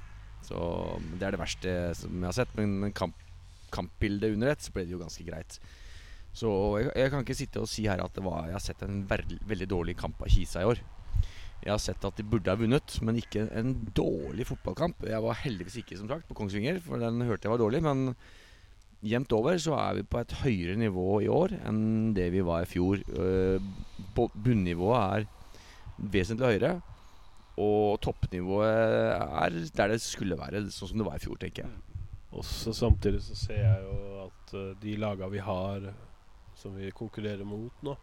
Så Det er det verste som jeg har sett. Men, men kamp, kampbildet under ett så ble det jo ganske greit. Så jeg, jeg kan ikke sitte og si her at det var, jeg har sett en ver- veldig dårlig kamp av Kisa i år. Jeg har sett at de burde ha vunnet, men ikke en dårlig fotballkamp. Jeg var heldigvis ikke som sagt på Kongsvinger, for den hørte jeg var dårlig. Men jevnt over så er vi på et høyere nivå i år enn det vi var i fjor. Eh, Bunnivået er vesentlig høyere. Og toppnivået er der det skulle være, sånn som det var i fjor, tenker jeg. Også samtidig så ser jeg jo at eh, de laga vi har, som vi konkurrerer mot nå,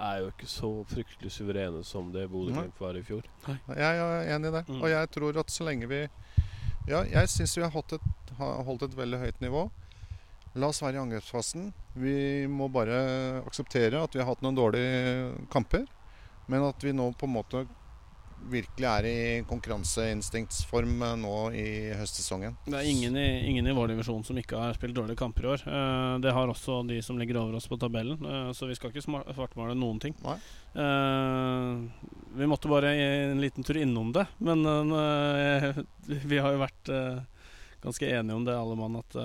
er jo ikke så fryktelig suverene som det Bodø-Glimt var i fjor. Jeg er enig i det. Mm. Og jeg tror at så lenge vi Ja, jeg syns vi har holdt et, har holdt et veldig høyt nivå. La oss være i angrepsfasen. Vi må bare akseptere at vi har hatt noen dårlige kamper. Men at vi nå på en måte virkelig er i konkurranseinstinktsform eh, nå i høstsesongen. Det er ingen i, ingen i vår divisjon som ikke har spilt dårlige kamper i år. Eh, det har også de som ligger over oss på tabellen, eh, så vi skal ikke svartmale noen ting. Nei. Vi måtte bare en liten tur innom det, men vi har jo vært ganske enige om det, alle mann, at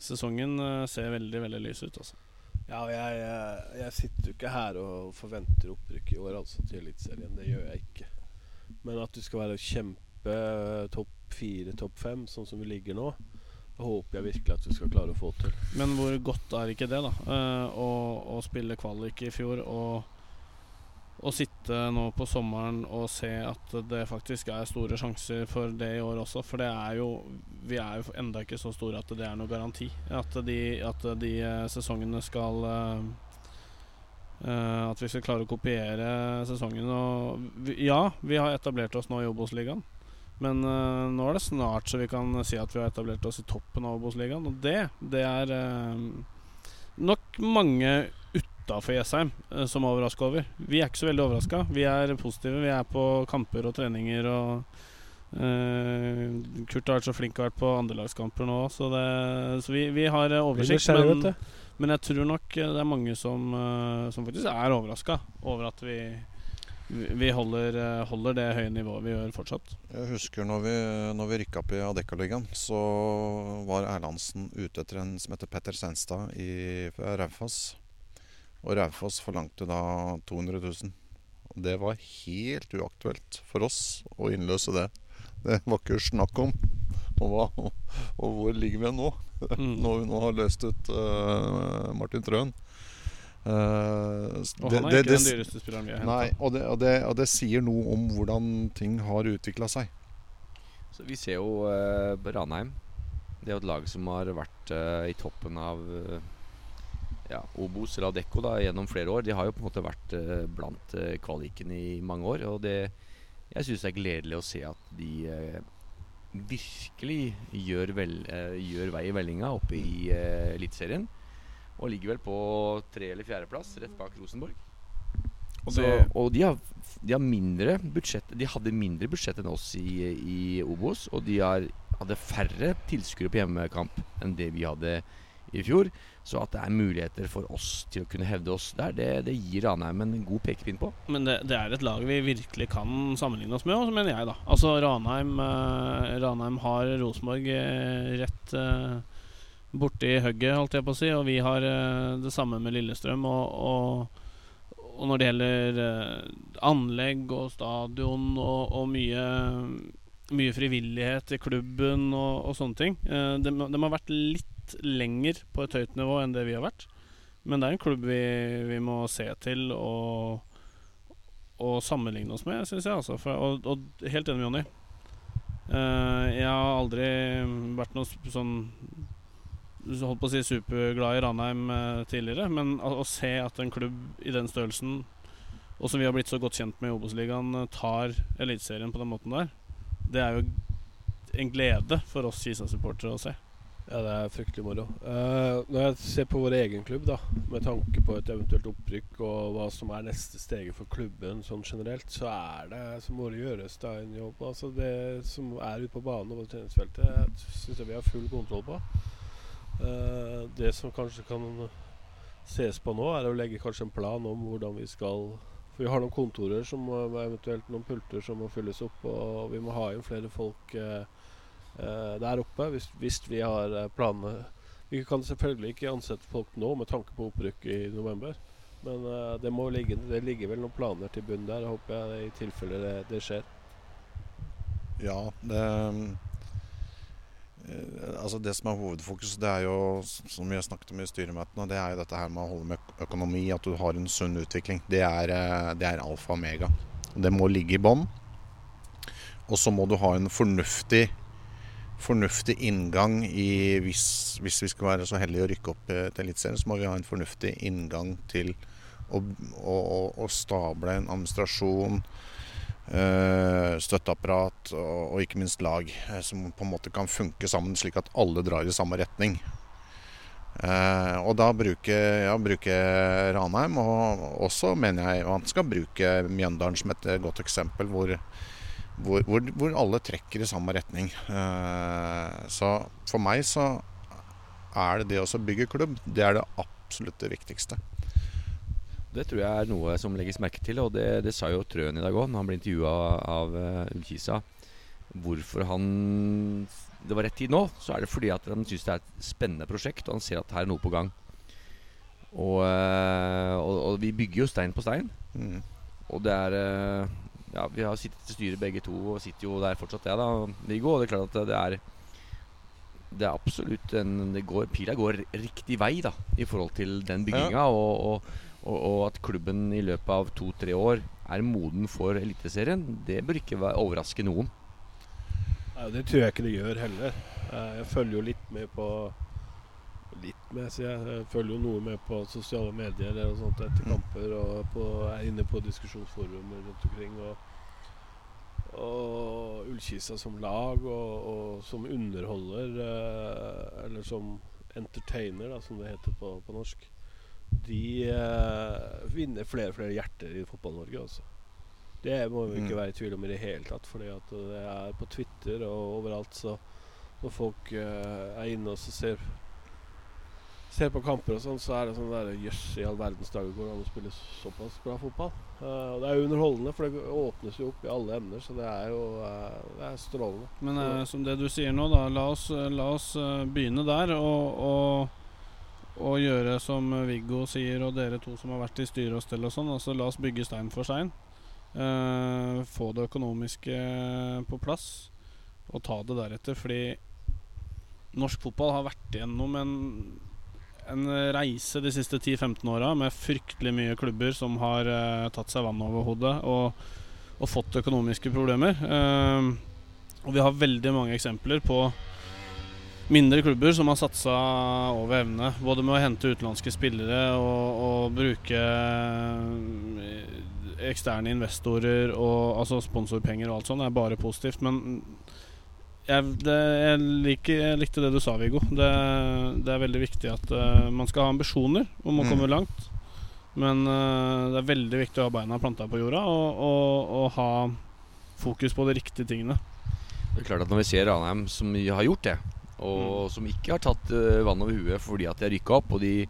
sesongen ser veldig, veldig lys ut. Altså. Ja, jeg, jeg, sitter jo ikke her og forventer opprykk i år, altså, til Eliteserien. Det gjør jeg ikke. Men at du skal være kjempe topp fire, topp fem, sånn som vi ligger nå, det håper jeg virkelig at vi skal klare å få til. Men hvor godt er ikke det, da? Uh, å, å spille kvalik i fjor og å sitte nå på sommeren og se at det faktisk er store sjanser for det i år også. For det er jo Vi er jo enda ikke så store at det er noe garanti. At de, at de eh, sesongene skal eh, At vi skal klare å kopiere sesongen. Vi, ja, vi har etablert oss nå i Obos-ligaen. Men uh, nå er det snart så vi kan si at vi har etablert oss i toppen av Obos-ligaen. Og det, det er uh, nok mange utafor Jessheim eh, som er overraska over. Vi er ikke så veldig overraska. Vi er positive. Vi er på kamper og treninger og Uh, Kurt har vært så flink og vært på andrelagskamper nå, så, det, så vi, vi har eh, oversikt. Men, men jeg tror nok det er mange som, som faktisk er overraska over at vi vi holder, holder det høye nivået vi gjør fortsatt. Jeg husker når vi, når vi rykka opp i Adeccaligaen, så var Erlandsen ute etter en som heter Petter Senstad i Raufoss. Og Raufoss forlangte da 200 000. Og det var helt uaktuelt for oss å innløse det. Det var ikke snakk om. Og, hva, og hvor ligger vi nå? Mm. Når vi nå har løst ut uh, Martin Trøen. Uh, Og det- han er det- ikke det- den dyreste spilleren vi har Nei, og det, og, og det sier noe om hvordan ting har utvikla seg. Så vi ser jo uh, Ranheim. Det er jo et lag som har vært uh, i toppen av eh, ja, Obos eller Adecco da, gjennom flere år. De har jo på en måte vært eh, blant eh, kvalikene i mange år. Og det, jeg syns det er gledelig å se at de eh, virkelig gjør, vel, eh, gjør vei i vellinga oppe i eh, Eliteserien. Og ligger vel på tre- eller fjerdeplass, rett bak Rosenborg. Og Så, og de, har, de har mindre budsjett De hadde mindre budsjett enn oss i, i Obos. Og de har, hadde færre tilskuere på hjemmekamp enn det vi hadde i fjor. Så at det er muligheter for oss til å kunne hevde oss der, det, det gir Ranheim en god pekepinn på. Men det, det er et lag vi virkelig kan sammenligne oss med, også, mener jeg, da. Altså Ranheim, eh, Ranheim har Rosenborg eh, rett eh, borti hugget, holdt jeg på å si, og vi har eh, det samme med Lillestrøm. Og, og, og når det gjelder eh, anlegg og stadion og, og mye mye frivillighet i klubben og, og sånne ting. Eh, de, de har vært litt lenger på et høyt nivå enn det vi har vært. Men det er en klubb vi, vi må se til og, og sammenligne oss med, syns jeg. Altså. For, og, og helt enig med Jonny. Uh, jeg har aldri vært noe sånn Holdt på å si superglad i Ranheim uh, tidligere, men å, å se at en klubb i den størrelsen, og som vi har blitt så godt kjent med i Obos-ligaen, eh, tar Eliteserien på den måten der, det er jo en glede for oss Kisa-supportere å se. Ja, det er fryktelig moro. Uh, når jeg ser på vår egen klubb, da, med tanke på et eventuelt opprykk og hva som er neste steget for klubben sånn generelt, så er det som må gjøres da en jobb. Altså det som er ute på banen og på treningsfeltet, syns jeg vi har full kontroll på. Uh, det som kanskje kan ses på nå, er å legge kanskje en plan om hvordan vi skal For vi har noen kontorer som må, eventuelt noen pulter som må fylles opp, og vi må ha inn flere folk. eh, eh, der oppe hvis, hvis vi har eh, planene. Vi kan selvfølgelig ikke ansette folk nå med tanke på opprykk i november. Men eh, det, må ligge, det ligger vel noen planer til bunn der, håper jeg, i tilfelle det, det skjer. Ja, det eh, Altså Det som er hovedfokus, det er jo som vi har snakket om i styremøtene, det er jo dette her med å holde med økonomi, at du har en sunn utvikling. Det er, eh, det er alfa og omega. Det må ligge i bånn. Og så må du ha en fornuftig fornuftig inngang i hvis, hvis vi skal være så heldige å rykke opp eh, til Eliteserien, så må vi ha en fornuftig inngang til å, å, å, stable en administrasjon, eh, støtteapparat og, og ikke minst lag eh, som på en måte kan funke sammen, slik at alle drar i samme retning. Og da bruker ja, bruke Ranheim, og også mener jeg han skal bruke Mjøndalen som et godt eksempel, hvor, hvor, hvor, hvor alle trekker i samme retning. Eh, så for meg så er det det å bygge klubb, det er det absolutt det viktigste. Det tror jeg er noe som legges merke til, og det, det sa jo Trøen i dag òg, når han ble intervjua av Kisa Hvorfor han Det var rett tid nå, så er det fordi at han syns det er et spennende prosjekt, og han ser at her er noe på gang. Og, eh, og, og vi bygger jo stein på stein. Mm. Og det er eh, Ja, vi har sittet i styret begge to, og sitter jo der fortsatt, jeg, da, Viggo. Og det er klart at det er Det er absolutt en det går, Pila går riktig vei, da, i forhold til den bygginga. Og, og, og, og at klubben i løpet av to-tre år er moden for Eliteserien, det bør ikke overraske noen. Nei, det tror jeg ikke det gjør heller. Eh, Jeg følger jo litt med på Litt med, sier jeg. Jeg følger jo noe med på sosiale medier og sånt etter Mm. kamper. Og på, er inne på diskusjonsforumer rundt omkring. Og, og Ullkisa som lag og, og som underholder, eh, eller som entertainer, da, som det heter på, på norsk, de eh, vinner flere og flere hjerter i Fotball-Norge. Altså. Det må vi ikke Mm. være i tvil om i det hele tatt. Fordi at det er på Twitter og overalt så Når folk eh, er inne og ser Ser på kamper og sånn, så er det sånn der Jøss, i all verdens dager går det an å spille såpass bra fotball. Uh, og det er jo underholdende, for det åpnes jo opp i alle emner, Så det er jo uh, Det er strålende. Men eh, som det du sier nå, da, la oss, la oss begynne der og, og, og gjøre som Viggo sier, og dere to som har vært i styre og stell og sånn. Altså, la oss bygge stein for stein. Få det økonomiske på plass, og ta det deretter. Fordi norsk fotball har vært igjennom en, en reise de siste 10-15 åra med fryktelig mye klubber som har uh, tatt seg vann over hodet og, og fått økonomiske problemer. Uh, og vi har veldig mange eksempler på mindre klubber som har satsa over evne. Både med å hente utenlandske spillere og, og bruke eh, eksterne investorer og altså sponsorpenger og alt sånt. Det er bare positivt. Men jeg, det, jeg, liker, jeg, likte det du sa, Viggo. Det, det er veldig viktig at uh, man skal ha ambisjoner om å Mm. komme langt. Men uh, det er veldig viktig å ha beina planta på jorda og, og, og ha fokus på de riktige tingene. Det er klart at Når vi ser Ranheim som har gjort det, og som ikke har tatt uh, vann over huet fordi at de har rykka opp, og de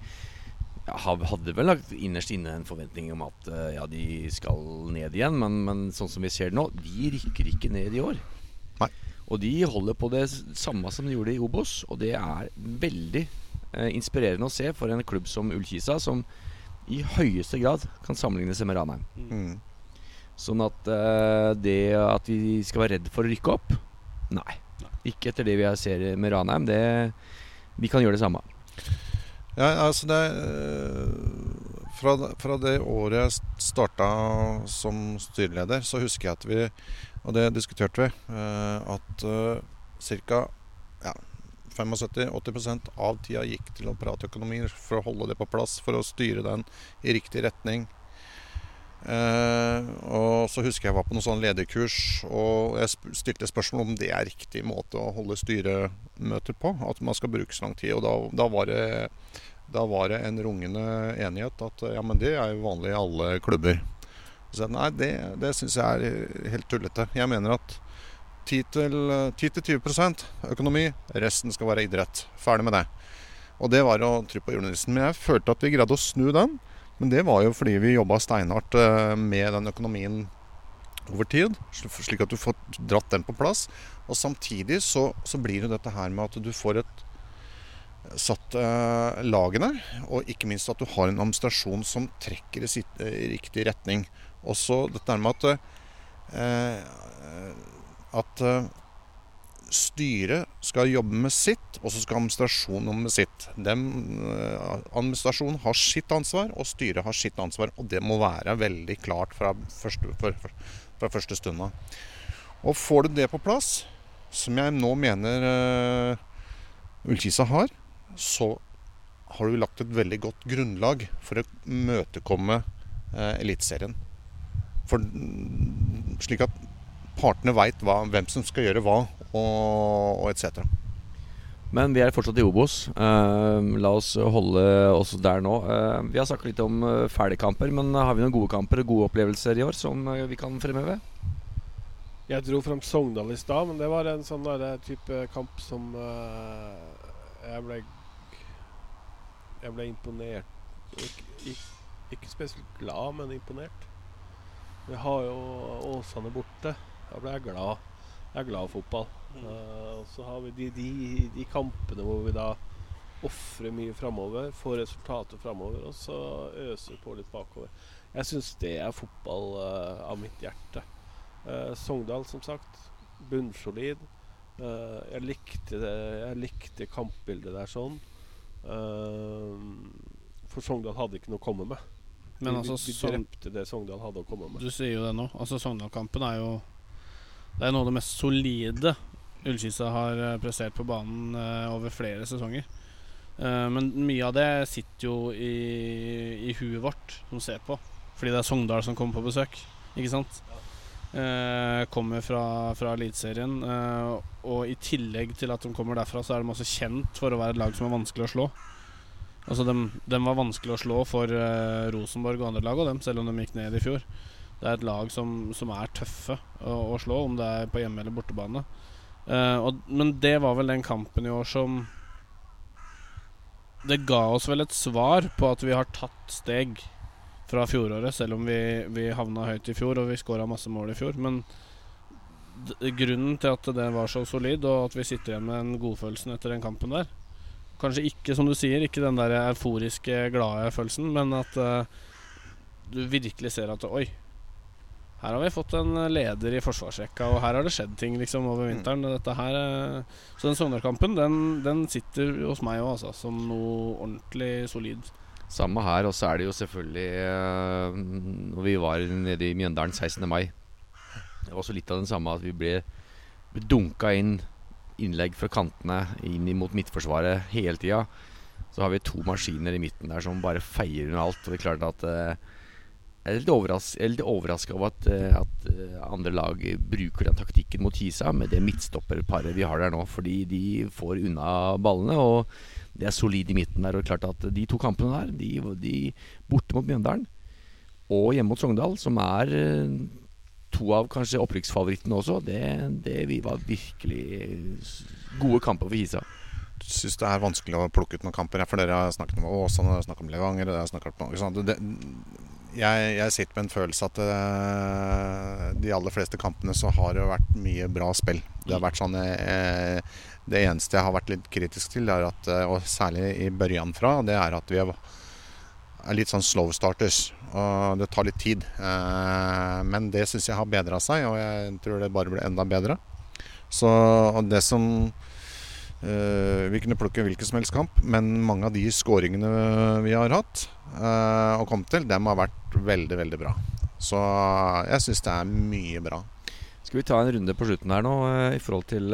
hadde vel lagt innerst inne en forventning om at ja, de skal ned igjen, men, men sånn som vi ser det nå, de rykker ikke ned i år. Nei. Og de holder på det samme som de gjorde i Obos, og det er veldig eh, inspirerende å se for en klubb som Ullkisa, som i høyeste grad kan sammenligne seg med Ranheim. Mm. Sånn at eh, det at vi skal være redd for å rykke opp Nei. Ikke etter det vi ser med Ranheim. Det, vi kan gjøre det samme. Ja, altså det øh, fra, fra det året jeg starta som styreleder, så husker jeg at vi Og det diskuterte vi. øh, At uh, ca. Ja, 75-80% av tida gikk til å prate økonomi for å holde det på plass, for å styre den i riktig retning. Eh, og så husker jeg var på noen sånn lederkurs, og jeg stilte spørsmål om det er riktig måte å holde styremøter på. At man skal bruke så lang tid. Og da, da, var, det, da var det en rungende enighet at ja, men det er jo vanlig i alle klubber. Så nei, det, det syns jeg er helt tullete. Jeg mener at 10-20% økonomi, resten skal være idrett. Ferdig med det. Og det var å tro på julenissen. Men jeg følte at vi greide å snu den. Men det var jo fordi vi jobba steinhardt eh, med den økonomien over tid, slik at du får dratt den på plass. Og samtidig så, så blir det dette her med at du får et satt eh, lagene, og ikke minst at du har en administrasjon som trekker i, sitt, eh, i riktig retning. Også dette med at eh, at eh, styret skal jobbe med sitt, og så skal administrasjonen jobbe med sitt. Dem, eh, administrasjonen har sitt ansvar, og styret har sitt ansvar. Og det må være veldig klart fra første, for, fra første stund av. Og får du det på plass, som jeg nå mener uh, Ullkisa har, så har du lagt et veldig godt grunnlag for å møtekomme eh, Eliteserien. For, slik at partene veit hvem som skal gjøre hva, og, og etc. Men vi er fortsatt i Obos. Uh, la oss holde oss der nå. Uh, vi har snakket litt om uh, ferdigkamper, men har vi noen gode kamper og gode opplevelser i år som eh, vi kan fremheve? Jeg dro frem Sogndal i stad, men det var en sånn der type kamp som eh, jeg ble Jeg ble imponert. Ikke, ikke, ikke spesielt glad, men imponert. Vi har jo Åsane borte. Da ble jeg glad. Jeg er glad i fotball. Eh, og så har vi de, de, de kampene hvor vi da ofrer mye framover, får resultater framover, og så øser vi på litt bakover. Jeg syns det er fotball uh, av mitt hjerte. Uh, Sogndal, som sagt. Bunnsolid. Uh, jeg, likte det, jeg likte kampbildet der sånn. For Sogndal hadde ikke noe å komme med. Men de, altså, de, de drepte det Sogndal hadde å komme med. du sier jo det nå. Altså Sogndal-kampen er jo Det er noe av det mest solide Ullkisa har eh, prestert på banen uh, over flere sesonger. Uh, men mye av det sitter jo i, i huet vårt som ser på. Fordi det er Sogndal som kommer på besøk, ikke sant? Uh, kommer fra, fra Eliteserien. Og i tillegg til at de kommer derfra, så er de også kjent for å være et lag som er vanskelig å slå. Altså dem var vanskelig å slå for uh, Rosenborg og andre lag, og dem, selv om de gikk ned i fjor. Det er et lag som, som er tøffe å, å slå, om det er på hjemme- eller bortebane. Uh, og, men det var vel den kampen i år som Det ga oss vel et svar på at vi har tatt steg fra fjoråret, selv om vi, vi havna høyt i fjor og vi skåra masse mål i fjor. Men grunnen til at det var så solid, og at vi sitter igjen med den godfølelsen etter den kampen der Kanskje ikke, som du sier, ikke den der euforiske, glade følelsen, men at uh, du virkelig ser at Oi, her har vi fått en leder i forsvarsrekka, og her har det skjedd ting liksom over vinteren. Dette her, eh, så den Sogndal-kampen, den, den sitter hos meg òg, altså, som noe ordentlig solid. Samme her, og så er det jo selvfølgelig eh, Når vi var nede i Mjøndalen 16. mai Det var også litt av den samme at vi ble dunka inn innlegg fra kantene inn mot midtforsvaret hele tida. Så har vi to maskiner i midten der som bare feier under alt. Og det er klart at eh, jeg er litt, overras er overraska over at, eh, at eh, andre lag bruker den taktikken mot Kisa med det midtstopperparet vi har der nå. Fordi de får unna ballene, og det er solid i midten der. Og det er klart at de to kampene der, de, de borte mot Mjøndalen og hjemme mot Sogndal, som er eh, to av kanskje opprykksfavorittene også, det, det var virkelig gode kamper for Kisa syns det er vanskelig å plukke ut noen kamper. For dere har snakket om Åsane, dere har snakket om Levanger dere har snakket om, sånn. det, jeg, jeg, sitter med en følelse at uh, de aller fleste kampene så har det vært mye bra spill. Det har vært sånn uh, Det eneste jeg har vært litt kritisk til, er at, uh, og særlig i børjan fra, det er at vi er, er litt sånn slow starters. Og det tar litt tid. men det syns jeg har bedra seg, og jeg tror det bare blir enda bedre. Så det som Uh, vi kunne plukke hvilken som helst kamp, men mange av de skåringene vi har hatt uh, og kommet til, dem har vært veldig, veldig bra. Så jeg syns det er mye bra. Skal vi ta en runde på slutten her nå i forhold til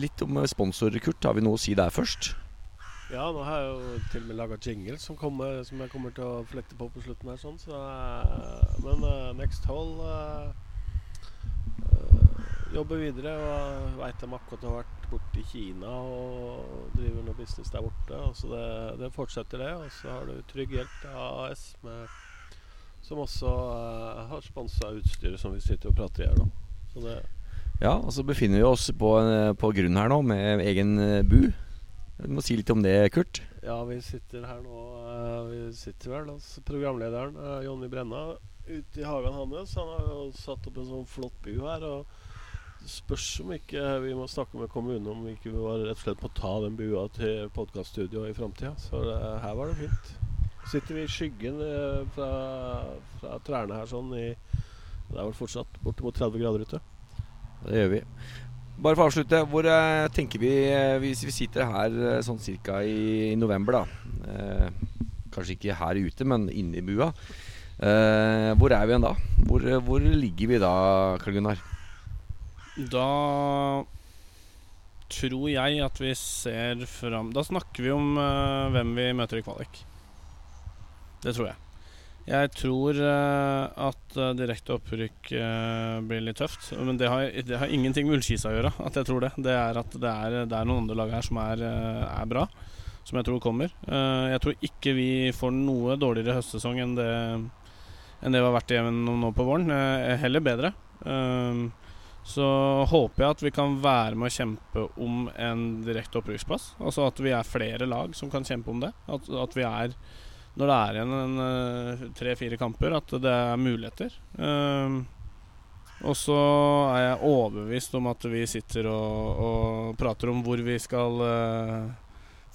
Litt om sponsor, Kurt. Har vi noe å si der først? Ja, nå har jeg jo til og med laga jingle som, kommer, som, jeg kommer til å flekte på på slutten her. Sånn, så, men Next Hall jobber videre og veit de akkurat har vært borte i Kina og driver noe business der borte. Og så det, det fortsetter, det. Og så har du Trygg Hjelp AS, med, som også uh, har sponsa utstyret som vi sitter og prater i her nå. Så det ja, og så befinner vi oss på, på grunn her nå med egen bu. Du må si litt om det, Kurt. Ja, vi sitter her nå uh, Vi sitter vel hos programlederen uh, Jonny Brenna ute i hagen hans. Han har jo satt opp en sånn flott bu her. Og spørs om ikke vi må snakke med kommunen om vi ikke var rett og slett må ta den bua til podkaststudio i framtida. Så det, her var det fint. Sitter vi i skyggen eh, fra, fra trærne her sånn i Det er vel fortsatt bortimot 30 grader ute. Det gjør vi. Bare for å avslutte, hvor eh, tenker vi eh, Hvis vi sitter her eh, sånn cirka i, i november, da eh, Kanskje ikke her ute, men inne i bua. Eh, hvor er vi igjen da? Hvor, hvor ligger vi da, Karl Gunnar? Da tror jeg at vi ser fram Da snakker vi om uh, hvem vi møter i kvalik. Det tror jeg. Jeg tror uh, at uh, direkte opprykk blir litt tøft. Men det har, det har ingenting med Ullskisa å gjøre. At jeg tror det. Det er at det er, det er noen andre lag her som er, er bra. Som jeg tror kommer. jeg tror ikke vi får noe dårligere høstsesong enn det, enn det vi har vært igjennom nå på våren. heller bedre. Uh, så håper jeg at vi kan være med å kjempe om en direkte opprykksplass. Altså at vi er flere lag som kan kjempe om det. At, at vi er Når det er igjen uh, tre-fire kamper, at det er muligheter. Uh, og så er jeg overbevist om at vi sitter og, og prater om hvor vi skal uh,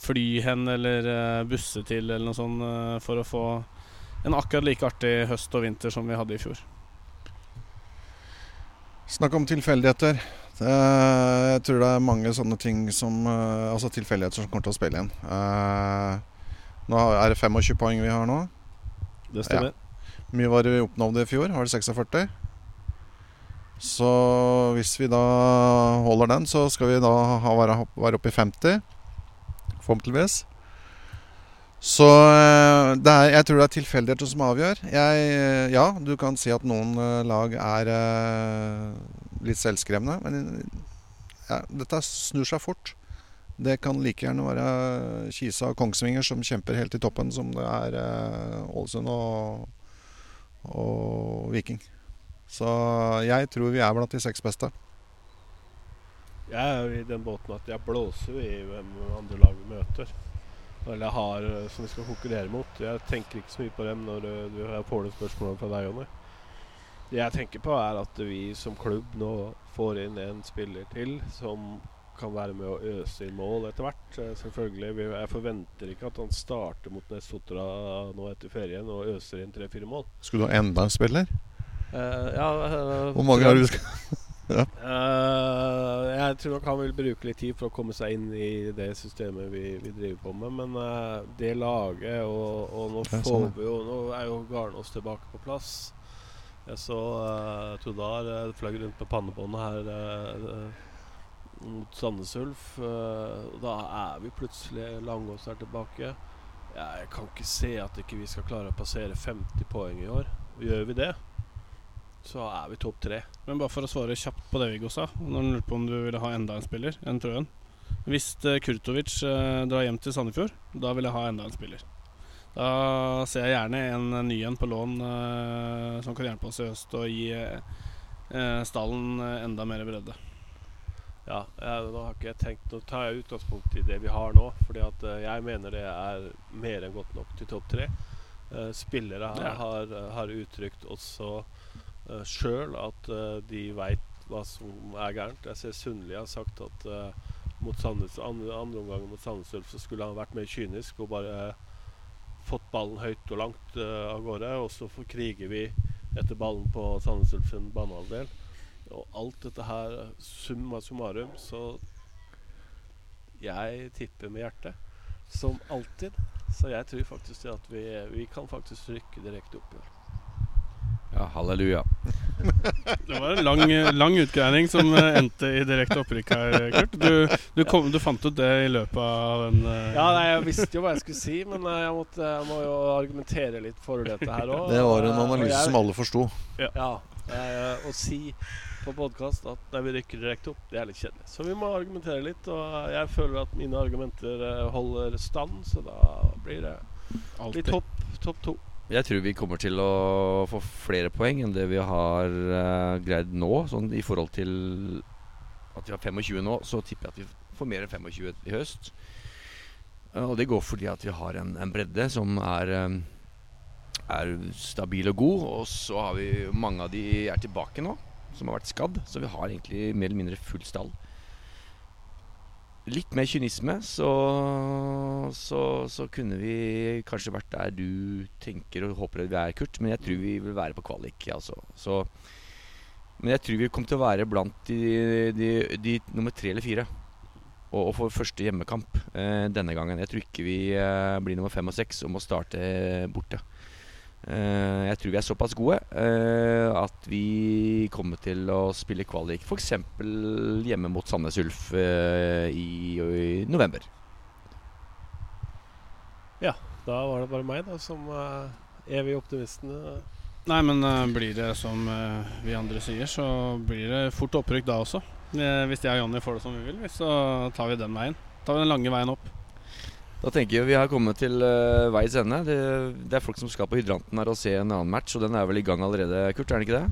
fly hen eller uh, busse til eller noe sånt uh, for å få en akkurat like artig høst og vinter som vi hadde i fjor. Snakk om tilfeldigheter. jeg tror det er mange sånne ting som Altså tilfeldigheter som kommer til å spille igjen. Uh, nå er det 25 poeng vi har nå. Det stemmer. Ja. mye var det vi oppnådde i fjor? Var det 46? Så hvis vi da holder den, så skal vi da ha, være, være oppe i 50. Forhåpentligvis. Så eh, er, jeg tror det er tilfeldigheter som avgjør. Jeg, eh, ja, du kan si at noen eh, lag er litt selvskrevne. Men ja, dette snur seg fort. Det kan like gjerne være Kisa og Kongsvinger som kjemper helt i toppen, som det er Ålesund og, og Viking. Så jeg tror vi er blant de seks beste. Jeg er i den båten at jeg blåser i hvem andre lag vi møter eller har, eh, som vi skal konkurrere mot. Jeg tenker ikke så mye på dem når du, du får det spørsmålet fra deg, Jonny. Det jeg tenker på, er at vi som klubb nå får inn en spiller til som kan være med å øse inn mål etter hvert. Eh, selvfølgelig. Jeg forventer ikke at han starter mot Nesotra nå etter ferien og øser inn tre-fire mål. Skulle du ha enda en spiller? Uh, ja, uh, Hvor mange har du ja. Uh, jeg tror nok han vil bruke litt tid for å komme seg inn i det systemet vi, vi driver på med. Men uh, det laget og, og nå, får sånn. vi jo, nå er jo Garnås tilbake på plass. Jeg så uh, Trodar uh, fløy rundt med pannebåndet her mot Sandnes Ulf. da er vi plutselig Langås er tilbake. Jeg kan ikke se at ikke vi skal klare å passere 50 poeng i år. Gjør vi det, så er vi topp tre. Men bare for å svare kjapt på det Viggo sa, når han lurte på om du ville ha enda en spiller enn Trøen. Hvis eh, Kurtovic eh, drar hjem til Sandefjord, da vil jeg ha enda en spiller. Da ser jeg gjerne en ny en på lån eh, som kan hjelpe oss i høst og gi eh, eh, stallen eh, enda mer bredde. Ja, nå har ikke jeg tenkt Nå tar jeg utgangspunkt i det vi har nå. Fordi at eh, jeg mener det er mer enn godt nok til topp tre. Eh, spillere er her det. har, har uttrykt også uh, sjøl at eh, de veit hva som er gærent. Jeg ser Sundli har sagt at eh, mot Sandnes, andre, andre omgangen mot Sandnes Ulf så skulle han vært mer kynisk og bare fått ballen høyt og langt eh, av gårde. Og så kriger vi etter ballen på Sandnes Ulfs banehalvdel. Og alt dette her, summa summarum, så Jeg tipper med hjertet. Som alltid. Så jeg tror faktisk at vi, vi kan faktisk rykke direkte opp i år. Ja, halleluja. Det var en lang, lang utgreining som eh, endte i direkte opprykk her, Kurt. Du, du, kom, du fant ut det i løpet av den uh... Ja, nei, Jeg visste jo hva jeg skulle si, men eh, jeg, måtte, jeg må jo argumentere litt for dette her òg. Det var en analyse som alle forsto. Ja. eh, Å si på podkast at nei, vi rykker direkte opp, det er litt kjedelig. Så vi må argumentere litt, og jeg føler at mine argumenter eh, holder stand, så da blir det Altid. litt topp topp to. Jeg tror vi kommer til å få flere poeng enn det vi har uh, greid nå. Sånn i forhold til at vi har 25 nå, så tipper jeg at vi får mer enn 25 i høst. Uh, og det går fordi at vi har en, en bredde som er, um, er stabil og god. Og så har vi mange av de er tilbake nå, som har vært skadd. Så vi har egentlig mer eller mindre full stall. Litt mer kynisme, så, så, så kunne vi kanskje vært der du tenker og håper at vi er, Kurt. Men jeg tror vi vil være på kvalik. Altså. Så, men jeg tror vi kommer til å være blant de, de, de nummer tre eller fire. Og, og for første hjemmekamp eh, denne gangen. Jeg tror ikke vi eh, blir nummer fem og seks og må starte borte. Eh, jeg tror vi er såpass gode eh, at vi kommer til å spille kvalik f.eks. hjemme mot Sandnes Ulf eh, i, i november. Da var det bare meg da som uh, evig optimisten. Nei, men blir det som vi andre sier, så blir det fort opprykk da også. Hvis jeg og Jonny får det som vi vil, så tar vi den veien. Tar vi den lange veien opp. Da tenker jeg vi har kommet til uh, veis ende. Det, det er folk som skal på hydranten her og se en annen match, og den er vel i gang allerede, Kurt? Er den ikke det?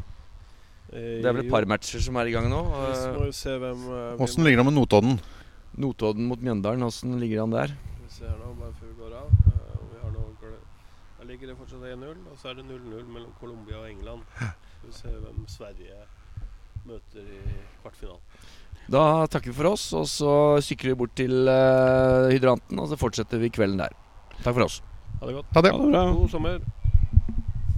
Eh, Det er vel et par matcher som er i gang nå. Vi Eh, eh, Åssen ligger det med Notodden? Notodden mot Mjøndalen, åssen ligger han der? Vi ser nå, bare før vi går av. Eh, vi har nå Der ligger det fortsatt 1-0, og så er det 0-0 mellom Colombia og England. Så vi ser hvem Sverige møter i kvartfinalen. Da takker vi for oss, og så sykler vi bort til eh, hydranten, og så fortsetter vi kvelden der. Takk for oss. Ha det godt. Ha det. Ha det bra. God sommer.